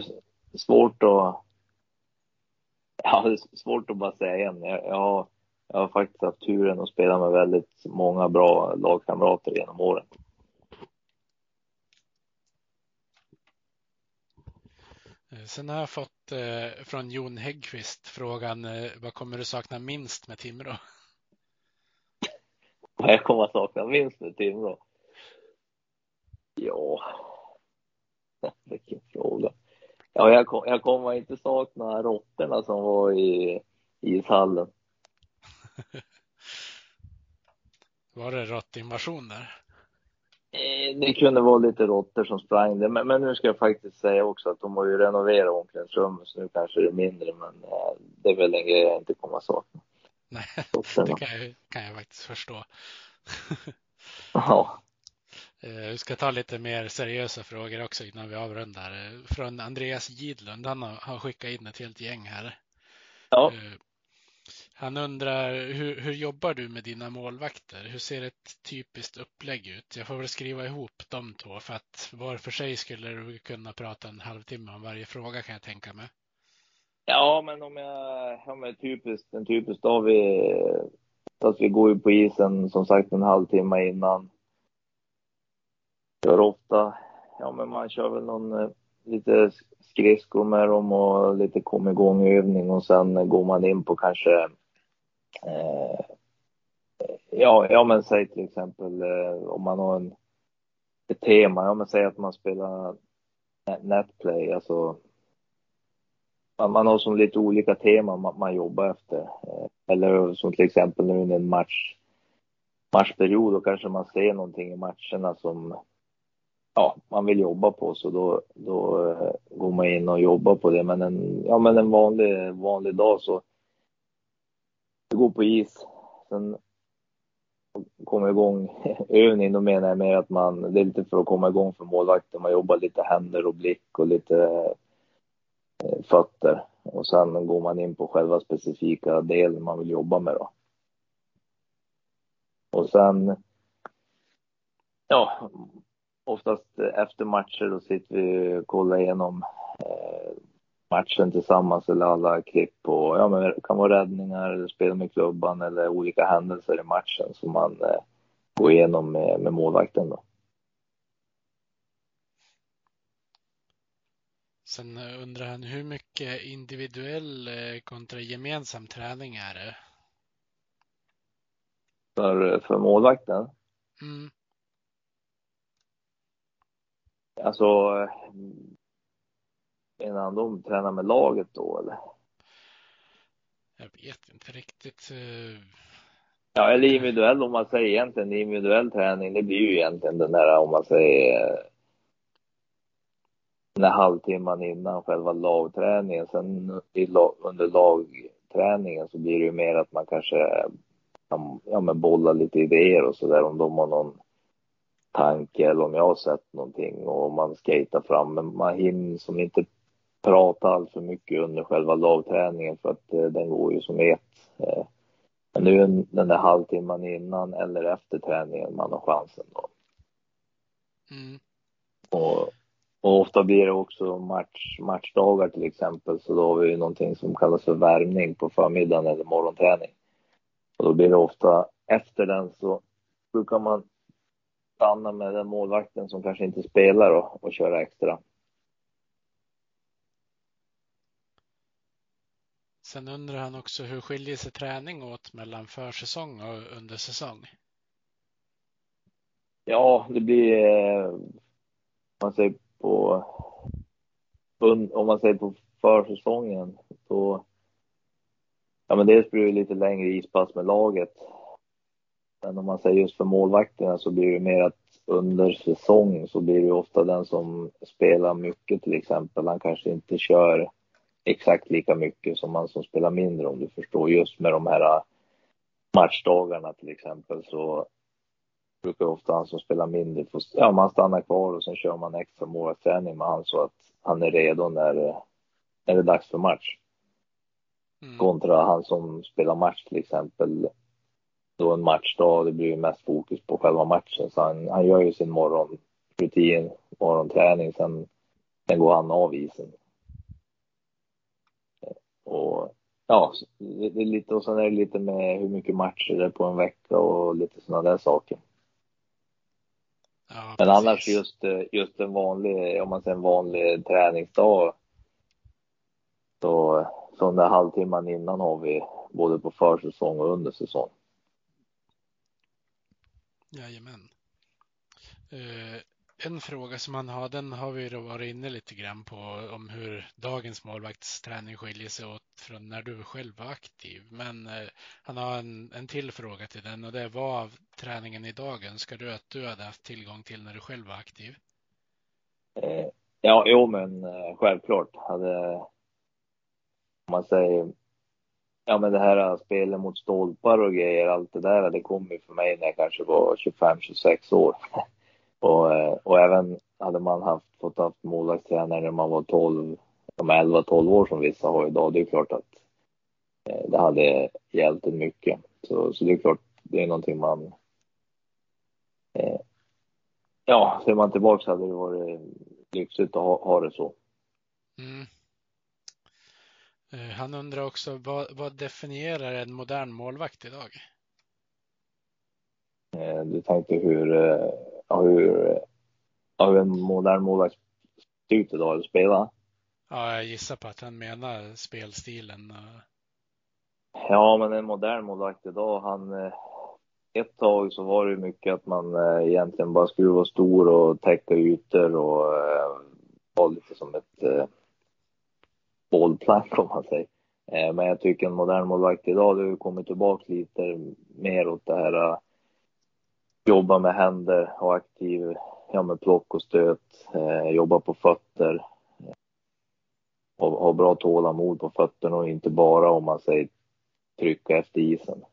är svårt att (laughs) Ja, det är svårt att bara säga en. Jag, jag, har, jag har faktiskt haft turen att spela med väldigt många bra lagkamrater genom åren. Eh, sen har jag fått eh, från Jon Häggqvist frågan eh, vad kommer du sakna minst med Timrå? (laughs) Vad jag kommer att sakna minst med Timrå? Ja, (laughs) vilken fråga. Ja, jag, kom, jag kommer inte sakna råttorna som var i ishallen. (laughs) var det råttinvasion där? Eh, det kunde vara lite råttor som sprang där, men, men, nu ska jag faktiskt säga också att de har ju renoverat omklädningsrummet så nu kanske det är mindre, men äh, det är väl en grej jag inte kommer att sakna. Nej, (laughs) det kan jag, kan jag faktiskt förstå. (laughs) ja. Eh, vi ska ta lite mer seriösa frågor också innan vi avrundar. Eh, från Andreas Gidlund, han har skickat in ett helt gäng här. Ja. Eh, han undrar, hur, hur jobbar du med dina målvakter? Hur ser ett typiskt upplägg ut? Jag får väl skriva ihop de två för att var för sig skulle du kunna prata en halvtimme om varje fråga kan jag tänka mig. Ja, men om jag, om jag typiskt, en typisk dag vi, att vi går ju på isen som sagt en halvtimme innan kör ofta, ja men man kör väl någon eh, lite skridskor med dem och lite kom igång övning och sen går man in på kanske eh, ja, ja men säg till exempel eh, om man har en, ett tema, ja men säg att man spelar netplay, alltså man, man har som lite olika teman man, man jobbar efter. Eh, eller som till exempel nu under en match, matchperiod, då kanske man ser någonting i matcherna som ja, man vill jobba på så då, då eh, går man in och jobbar på det. Men en, ja, men en vanlig, vanlig dag så du går på is, sen kommer igång (laughs) övning, då menar jag mer att man, det är lite för att komma igång för målvakten, man jobbar lite händer och blick och lite eh, fötter och sen går man in på själva specifika delen man vill jobba med då. Och sen, ja, oftast efter matcher då sitter vi och kollar igenom eh, matchen tillsammans eller alla klipp och ja, men det kan vara räddningar eller spel med klubban eller olika händelser i matchen som man eh, går igenom med, med målvakten då. Sen undrar han hur mycket individuell eh, kontra gemensam träning är det? För, för målvakten? Mm. Alltså, innan de tränar med laget då eller? Jag vet inte riktigt. Eh, ja, eller individuell om man säger egentligen individuell träning. Det blir ju egentligen den där om man säger den här halvtimman innan själva lagträningen. Sen under lagträningen så blir det ju mer att man kanske kan ja, men bolla lite idéer och så där om de har någon tanke eller om jag har sett någonting och man skejtar fram. Men man hinner som inte prata allt för mycket under själva lagträningen för att eh, den går ju som ett. Eh, men nu den där halvtimman innan eller efter träningen man har chansen då. Mm. Och, och ofta blir det också match, matchdagar till exempel, så då har vi ju någonting som kallas för värmning på förmiddagen eller morgonträning. Och då blir det ofta efter den så brukar man stanna med den målvakten som kanske inte spelar och, och köra extra. Sen undrar han också hur skiljer sig träning åt mellan försäsong och under säsong? Ja, det blir, eh, om man säger på, om man säger på försäsongen, då, ja men dels blir det lite längre ispass med laget. Men om man säger just för målvakterna så blir det mer att under säsong så blir det ofta den som spelar mycket till exempel. Han kanske inte kör exakt lika mycket som man som spelar mindre om du förstår. Just med de här matchdagarna till exempel så brukar ofta han som spelar mindre få, ja man stannar kvar och sen kör man extra målvaktsträning med han så att han är redo när, när det är dags för match. Mm. Kontra han som spelar match till exempel. Då en matchdag, det blir ju mest fokus på själva matchen. Så han, han gör ju sin morgonrutin, morgonträning, sen, sen går han av isen. Och ja, det, det är lite, och sen är det lite med hur mycket matcher det är på en vecka och lite sådana där saker. Ja, Men annars just, just en vanlig, om man säger en vanlig träningsdag. Så, så den där halvtimman innan har vi både på försäsong och under säsong. Jajamän. Uh, en fråga som han har, den har vi då varit inne lite grann på om hur dagens målvaktsträning skiljer sig åt från när du själv var aktiv. Men eh, han har en, en till fråga till den och det är vad av träningen i önskar du att du hade haft tillgång till när du själv var aktiv? Eh, ja, jo, men eh, självklart hade om man säger ja, men det här äh, spelet mot stolpar och grejer, allt det där, det kom ju för mig när jag kanske var 25-26 år. (laughs) Och, äh, och även hade man haft, fått haft målvaktstränare när man var 12, de 11-12 år som vissa har idag, det är klart att äh, det hade hjälpt en mycket. Så, så det är klart, det är någonting man... Eh, ja, ser man tillbaka så hade det varit lyxigt att ha, ha det så. Mm. Eh, han undrar också, vad, vad definierar en modern målvakt idag? Du tänkte hur hur, hur en modern målvakt ser ut idag eller spelar. Ja, jag gissar på att han menar spelstilen. Ja, men en modern målvakt idag, han eh, ett tag så var det mycket att man eh, egentligen bara skulle vara stor och täcka ytor och eh, vara lite som ett ball bollplank om man säger. Eh, men jag tycker en modern målvakt idag, det har kommit tillbaka lite mer åt det här eh, jobba med händer, ha aktiv, ja med plock och stöt, eh, jobba på fötter. Och ha bra tålamod på fötterna och inte bara om man säger trycka efter isen.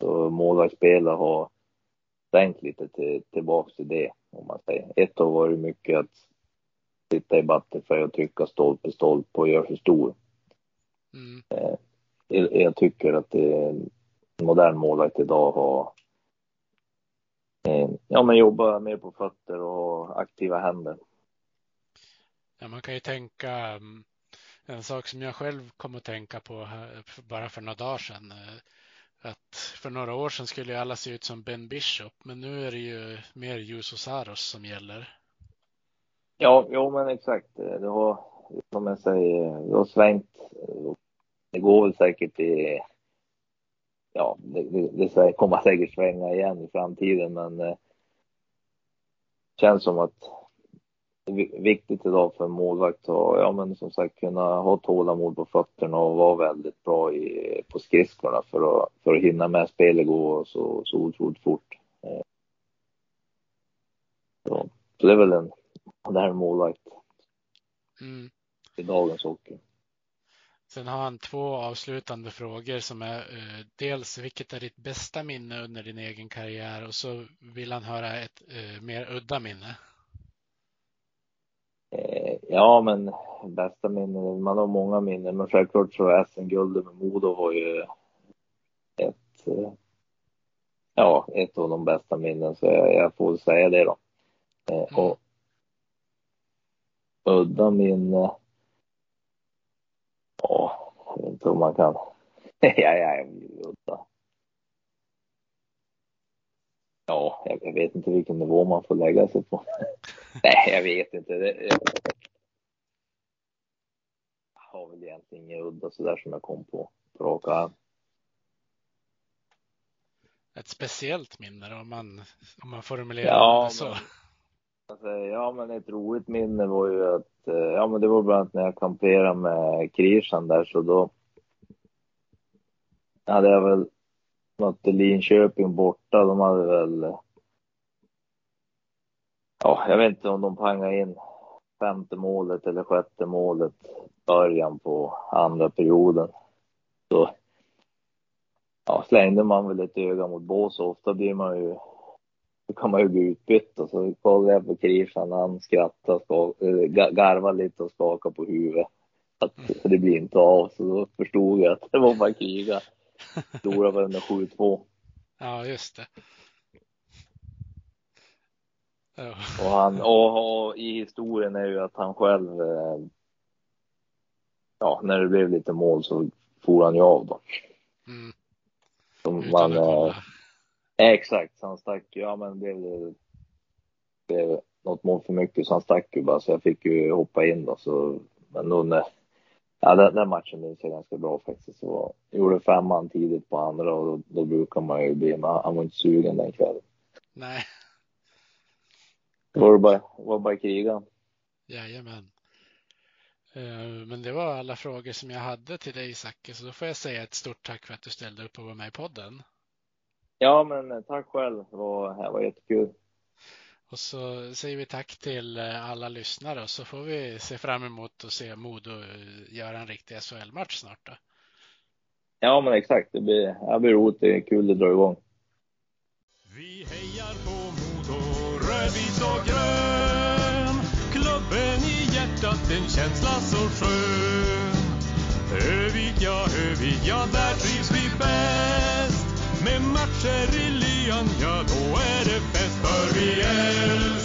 Så målvaktsspelare har tänkt lite till, tillbaks till det om man säger. Ett har varit mycket att sitta i butterfly och trycka stolpe stolpe och göra sig stor. Mm. Eh, jag tycker att det är en modern målvakt idag har Eh, ja, men jobba mer på fötter och aktiva händer. Ja, man kan ju tänka mm, en sak som jag själv kom att tänka på bara för några dagar sedan. Eh, att för några år sedan skulle alla se ut som Ben Bishop, men nu är det ju mer Juso Saros som gäller. Ja, jo, men exakt. Det har, som jag säger, det har svängt. Det går väl säkert i ja, det, det, det kommer säkert svänga igen i framtiden, men det känns som att det är viktigt idag för en målvakt att, ja men som sagt kunna ha tålamod på fötterna och vara väldigt bra i, på skridskorna för att, för att hinna med spelet gå så, så otroligt fort. Eh, så, så det är väl en modern målvakt mm. i dagens hockey. Sen har han två avslutande frågor som är eh, dels vilket är ditt bästa minne under din egen karriär och så vill han höra ett eh, mer udda minne. Eh, ja, men bästa minnen, man har många minnen, men självklart så SM-guldet med Modo var ju ett, eh, ja, ett av de bästa minnen, så jag, jag får säga det då. Mm. Och udda minne, ja, jag vet inte om man kan, (laughs) ja, ja, jag udda. Ja, jag, vet inte vilken nivå man får lägga sig på. (laughs) Nej, jag vet inte. Det, jag, har väl egentligen inget udda sådär som jag kom på på rak arm. Ett speciellt minne om man, om man formulerar Ja, det så. men- Alltså, ja, men ett roligt minne var ju att, eh, ja men det var bland annat när jag kamperade med Krishan där så då hade jag väl mötte Linköping borta. De hade väl, ja jag vet inte om de pangade in femte målet eller sjätte målet början på andra perioden. Så ja, slängde man väl ett öga mot bås ofta blir man ju då kan man ju bli utbytt och så kollade jag på Krishan, han skrattade, äh, garvade lite och skakade på huvudet. Att det blir inte av, så då förstod jag att det var bara kriga. Förlorade väl med 7-2. Ja, just det. Ja. Och, han, och, och i historien är ju att han själv, eh, ja, när det blev lite mål så for han ju av då. Mm, Så utan man, att eh, kolla. Exakt, så han stack ja men det blev något mål för mycket så han stack ju bara så jag fick ju hoppa in då så, men då när, ja den, den matchen minns jag ganska bra faktiskt. Så jag gjorde femman tidigt på andra och då, då brukar man ju bli, men han var inte sugen den kvällen. Nej, Då var det bara, var bara kriga. jajamän. Eh, Men det var alla frågor som jag hade till dig Zacke, så då får jag säga ett stort tack för att du ställde upp och var med i podden. Ja men eh, tack själv, det var, det var jättekul. Och så säger vi tack till eh, alla lyssnare och så får vi se fram emot att se Modo eh, göra en riktig SHL-match snart då. Ja men exakt, det blir, det blir roligt, det är kul det drar igång. Vi hejar på Modo, rödvit och grön. Klubben i hjärtat, en känsla så skön. Övik, ja, Övik, ja, där trivs vi bäst. Med matcher i lyan, ja, då är det fest. För vi älskar